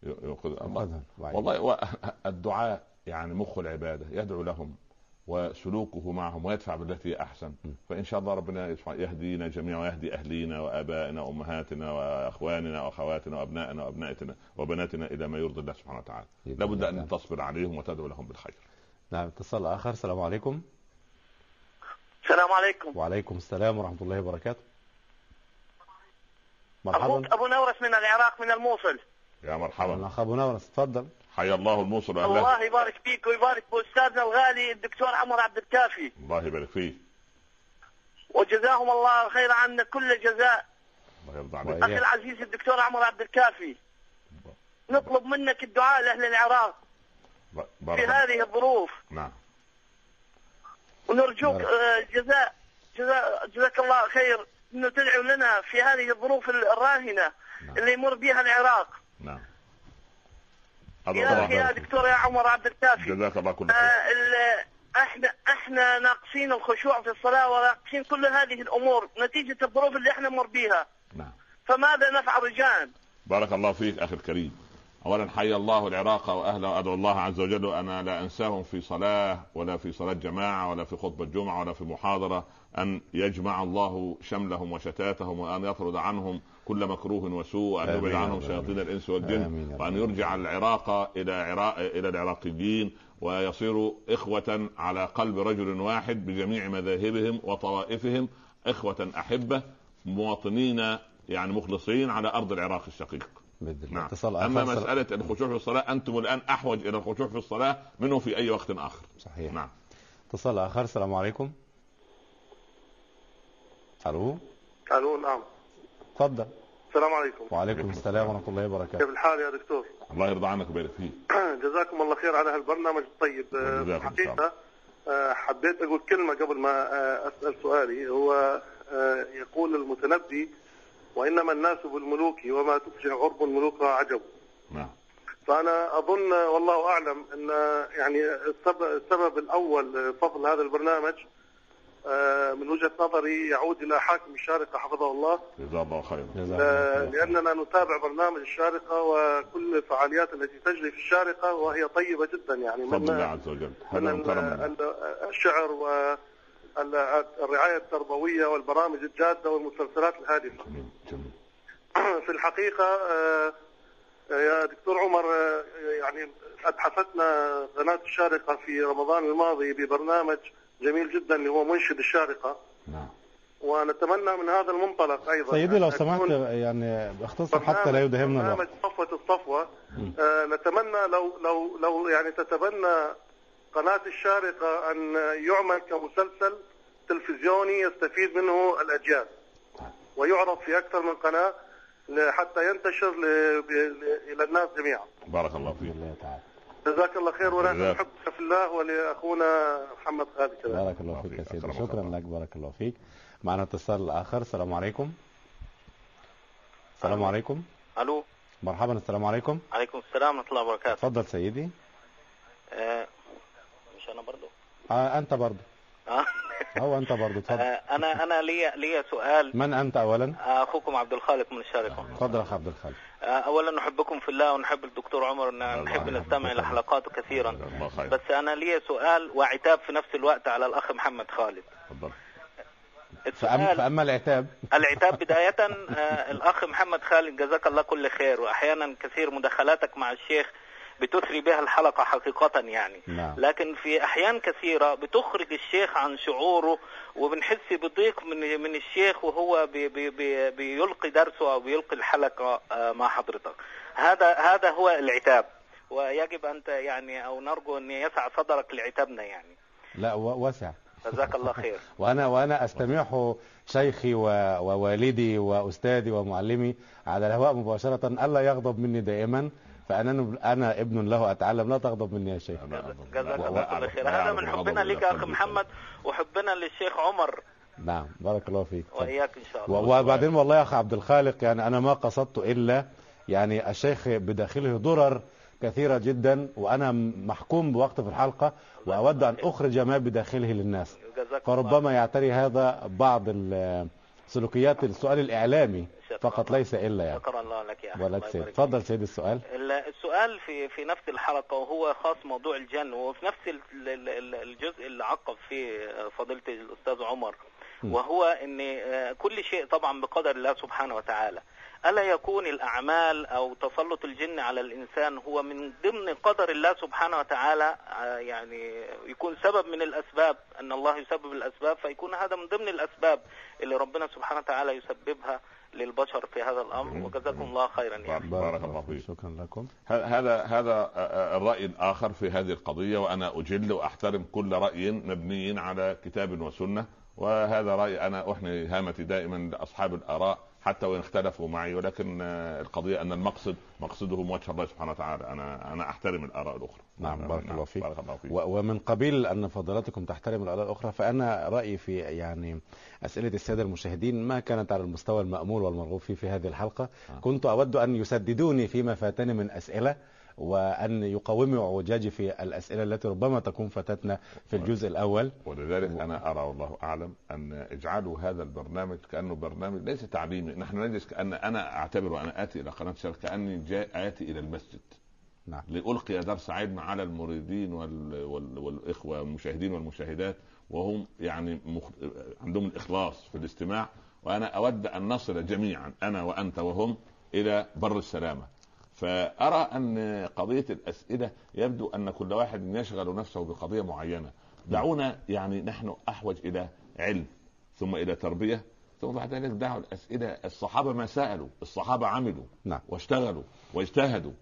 يوقظهم. والله الدعاء يعني مخ العبادة يدعو لهم. وسلوكه معهم ويدفع بالتي هي احسن فإن شاء الله ربنا يهدينا جميعا ويهدي أهلينا وآبائنا وأمهاتنا وأخواننا وأخواتنا وأبنائنا وابنائنا وبناتنا إلى ما يرضي الله سبحانه وتعالى. لابد. أن تصبر عليهم وتدعو لهم بالخير. نعم اتصال آخر. السلام عليكم. السلام عليكم. وعليكم السلام ورحمة الله وبركاته. مرحبا. أبو نورس من العراق من الموصل. يا مرحبا. أخ أبو نورس تفضل. حيا الله الموصل وأهله. الله يبارك فيك ويبارك بأستاذنا الغالي الدكتور عمر عبد الكافي. الله يبارك فيك. وجزاهم الله خير عنا كل جزاء الله يرضى عليك. أخي العزيز الدكتور عمر عبد الكافي. نطلب منك الدعاء لأهل العراق بارك في. هذه الظروف. نعم. ونرجوك بارك. آه، جزاء جزاء جزاك الله خير إنه تدعو لنا في هذه الظروف الراهنة نعم. اللي يمر بها العراق. نعم. يا يا دكتور يا عمر عبد الكافي. جزاك الله كل آه، خير. إحنا إحنا ناقصين الخشوع في الصلاة وناقصين كل هذه الأمور نتيجة الظروف اللي إحنا نمر بها نعم. فماذا نفعل رجال؟ بارك الله فيك أخي الكريم. اولا حي الله العراق وأهله وادعو الله عز وجل أنا لا أنساهم في صلاة ولا في صلاة جماعة ولا في خطبة جمعه ولا في محاضرة أن يجمع الله شملهم وشتاتهم وأن يطرد عنهم كل مكروه وسوء وان يبعد عنهم. شياطين الإنس والجن. وأن يرجع العراق إلى عراق إلى العراقيين ويصيروا إخوة على قلب رجل واحد بجميع مذاهبهم وطوائفهم إخوة أحبة مواطنين يعني مخلصين على أرض العراق الشقيق. الله. نعم. اتصال أما مسألة الخشوع في الصلاة أنتم الآن أحوج إلى الخشوع في الصلاة منه في أي وقت آخر. صحيح. نعم. اتصال آخر. السلام عليكم. ألو؟ ألو نعم. تفضل السلام عليكم. وعليكم السلام ورحمة الله كيف وبركاته الحال يا دكتور؟ الله يرضى عنك ويبارك فيك. جزاكم الله خير على هالبرنامج. الطيب آه،. الحقيقة آه، حبيت أقول كلمة قبل ما آه، أسأل سؤالي. هو يقول المتنبي وإنما الناس بالملوك وما تفجع غرب الملوك عجب. نعم. فأنا أظن والله أعلم أن يعني السبب, الأول فضل هذا البرنامج من وجهة نظري يعود إلى حاكم الشارقة حفظه الله. جزاه الله خيرا. آه،. لأننا نتابع برنامج الشارقة وكل الفعاليات التي تجري في الشارقة وهي طيبة جدا يعني. بفضل الله من عز وجل. من من الشعر والرعاية التربوية والبرامج الجادة والمسلسلات جميل جميل. في الحقيقة آه، يا دكتور عمر آه، يعني أتحفتنا قناة الشارقة في رمضان الماضي ببرنامج جميل جدا اللي هو منشد الشارقة. نعم. ونتمنى من هذا المنطلق أيضا سيدي لو سمحت يعني باختصار حتى لا يدهمنا برنامج الوقت صفوة الصفوة. آه نتمنى لو لو لو يعني تتبنى قناة الشارقة أن يعمل كمسلسل تلفزيوني يستفيد منه الأجيال. ويعرض في أكثر من قناة ل- حتى ينتشر إلى الناس جميعا. بارك الله فيك. الله تعالى جزاك الله خير ونحن. نحبك في الله ولأخونا محمد خالد كذلك بارك الله فيك يا. سيدي. شكرا. لك بارك الله فيك. معنا اتصال آخر. السلام عليكم. السلام عليكم. ألو. مرحبا السلام عليكم. عليكم السلام ورحمة الله وبركاته. تفضل سيدي. آه، مش أنا برضو. آه أنت برضو. آه. هو أنت برضو تفضل آه، أنا أنا لي لي سؤال. من أنت أولا؟ آه، أخوكم عبد الخالق من الشارقة. تفضل يا عبد الخالق. آه، اولا نحبكم في الله ونحب الدكتور عمر ن- نحب نستمع إلى حلقاته كثيرا. بس أنا لي سؤال وعتاب في نفس الوقت على الأخ محمد خالد. تفضل فأما, السؤال فأما العتاب؟ العتاب بداية آه، الأخ محمد خالد جزاك الله كل خير. وأحيانا كثير مداخلاتك مع الشيخ بتثري بها الحلقة حقيقة يعني. نعم. لكن في أحيان كثيرة بتخرج الشيخ عن شعوره وبنحس بضيق من من الشيخ وهو بي بي بي بيلقي درسه أو بيلقي الحلقة آه، مع حضرتك. هذا هذا هو العتاب. ويجب أن يعني أو نرجو أن يسع صدرك لعتابنا يعني. لا و- واسع جزاك الله خير. وأنا وأنا أستمعه شيخي ووالدي وأستاذي ومعلمي على الهواء مباشرة. ألا يغضب مني دائما. فأنا أنا ابن له أتعلم لا تغضب مني يا شيخ. جزاك الله كل خير هذا من حبنا لك يا اخ. محمد وحبنا للشيخ عمر. نعم بارك الله فيك. وإياك إن شاء الله. وبعدين والله يا أخ عبد الخالق يعني أنا ما قصدت إلا يعني الشيخ بداخله ضرر كثيرة جدا وأنا محكوم بوقت في الحلقة وأود أن أخرج ما بداخله للناس. جزاك فربما يعتري هذا بعض ال- سلوكيات السؤال الإعلامي. فقط ليس إلا الله يعني. شكرا الله لك يا احمد ولك الله سيد تفضل سيد السؤال. السؤال في في نفس الحلقة وهو خاص موضوع الجن وفي نفس ال- ال- ال- الجزء اللي عقب فيه فضيلة الأستاذ عمر وهو إن آه، كل شيء طبعا بقدر الله سبحانه وتعالى. ألا يكون الأعمال أو تسلط الجن على الإنسان هو من ضمن قدر الله سبحانه وتعالى آه، يعني يكون سبب من الأسباب أن الله يسبب الأسباب فيكون هذا من ضمن الأسباب اللي ربنا سبحانه وتعالى يسببها للبشر في هذا الأمر وجزاكم الله خيرا يعني. بارك الله فيك. شكرا لكم. هذا هذا الراي الآخر في هذه القضية وأنا أجل وأحترم كل رأي مبني على كتاب وسنة وهذا رأي أنا أحني هامتي دائما لأصحاب الآراء حتى وإن اختلفوا معي. ولكن آه، القضية أن المقصد مقصدهم وجه الله سبحانه وتعالى. أنا أنا أحترم الآراء الأخرى. نعم، بارك الله فيك. بارك الله فيك. ومن قبيل أن فضلاتكم تحترم الآراء الأخرى فأنا رأيي في يعني أسئلة السادة المشاهدين ما كانت على المستوى المأمول والمرغوب فيه في هذه الحلقة. آه. كنت أود أن يسددوني فيما فاتني من أسئلة. وأن يقوموا اعوجاجي في الأسئلة التي ربما تكون فاتتنا في الجزء الأول. ولذلك أنا أرى والله أعلم أن اجعلوا هذا البرنامج كأنه برنامج ليس تعليمي. نحن نجلس كان أنا أعتبر وأنا آتي إلى قناة شرق كأني جاي آتي إلى المسجد. نعم. لألقي درس علم على المريدين وال... وال... والإخوة المشاهدين والمشاهدات وهم يعني مخ... عندهم الإخلاص في الاستماع. وأنا أود أن نصل جميعا أنا وأنت وهم إلى بر السلامة. فأرى أن قضية الأسئلة يبدو أن كل واحد يشغل نفسه بقضية معينة. دعونا يعني نحن أحوج إلى علم ثم إلى تربية ثم بعد ذلك دعوا الأسئلة. الصحابة ما سألوا الصحابة عملوا نعم. واشتغلوا واجتهدوا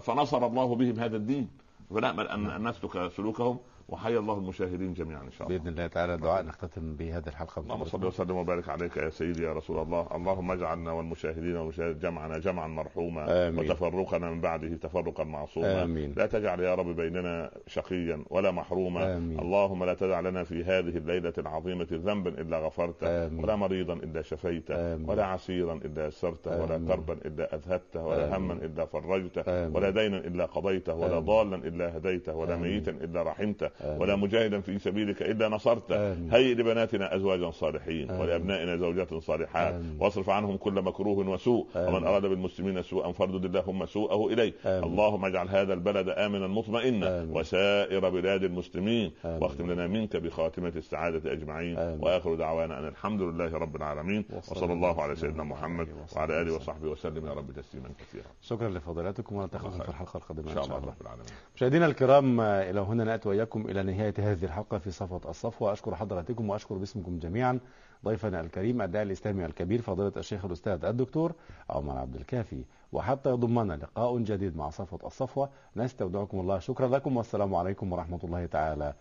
فنصر الله بهم هذا الدين. فنأمل أن أن نسلك سلوكهم وحيا الله المشاهدين جميعا إن شاء الله بإذن الله تعالى دعاء نختتم بهذه الحلقة اللهم صل وسلم وبارك عليك يا سيدي يا رسول الله اللهم اجعلنا والمشاهدين والمشاهدات جمعنا جمعا مرحوما آمين. وتفرقنا من بعده تفرقا معصوما آمين. لا تجعل يا رب بيننا شقيا ولا محروما آمين. اللهم لا تدع لنا في هذه الليلة العظيمة ذنبا إلا غفرته آمين. ولا مريضا إلا شفيته آمين. ولا عسيرا إلا يسرته ولا. كربا إلا أذهبته ولا. هما إلا فرجته. ولا دينا إلا قضيته ولا. ضالا إلا هديته ولا. ميتا إلا رحمته. ولا مجاهدا في سبيلك إلا نصرته آمين. هيئ لبناتنا أزواجا صالحين. ولأبنائنا زوجات صالحات. واصرف عنهم كل مكروه وسوء. ومن أراد بالمسلمين سوءا فاردد اللهم سوءه إليه. اللهم اجعل هذا البلد آمنا مطمئنا. وسائر بلاد المسلمين. واختم لنا منك بخاتمة السعادة أجمعين. وآخر دعوانا أن الحمد لله رب العالمين وصلى الله على سيدنا محمد وعلى آله. وصحبه وسلم يا رب تسليما كثيرا شكرا لفضيلتكم ونلتقيكم في. الحلقة القادمة إن شاء الله رب العالمين مشاهدينا الكرام إلى هنا نأتي وإياكم إلى نهاية هذه الحلقة في صفوة الصفوه اشكر حضراتكم وأشكر باسمكم جميعا ضيفنا الكريم الداعي الإسلامي الكبير فضيلة الشيخ الأستاذ الدكتور عمر عبد الكافي. وحتى يضمنا لقاء جديد مع صفوة الصفوه نستودعكم الله شكرا لكم والسلام عليكم ورحمة الله تعالى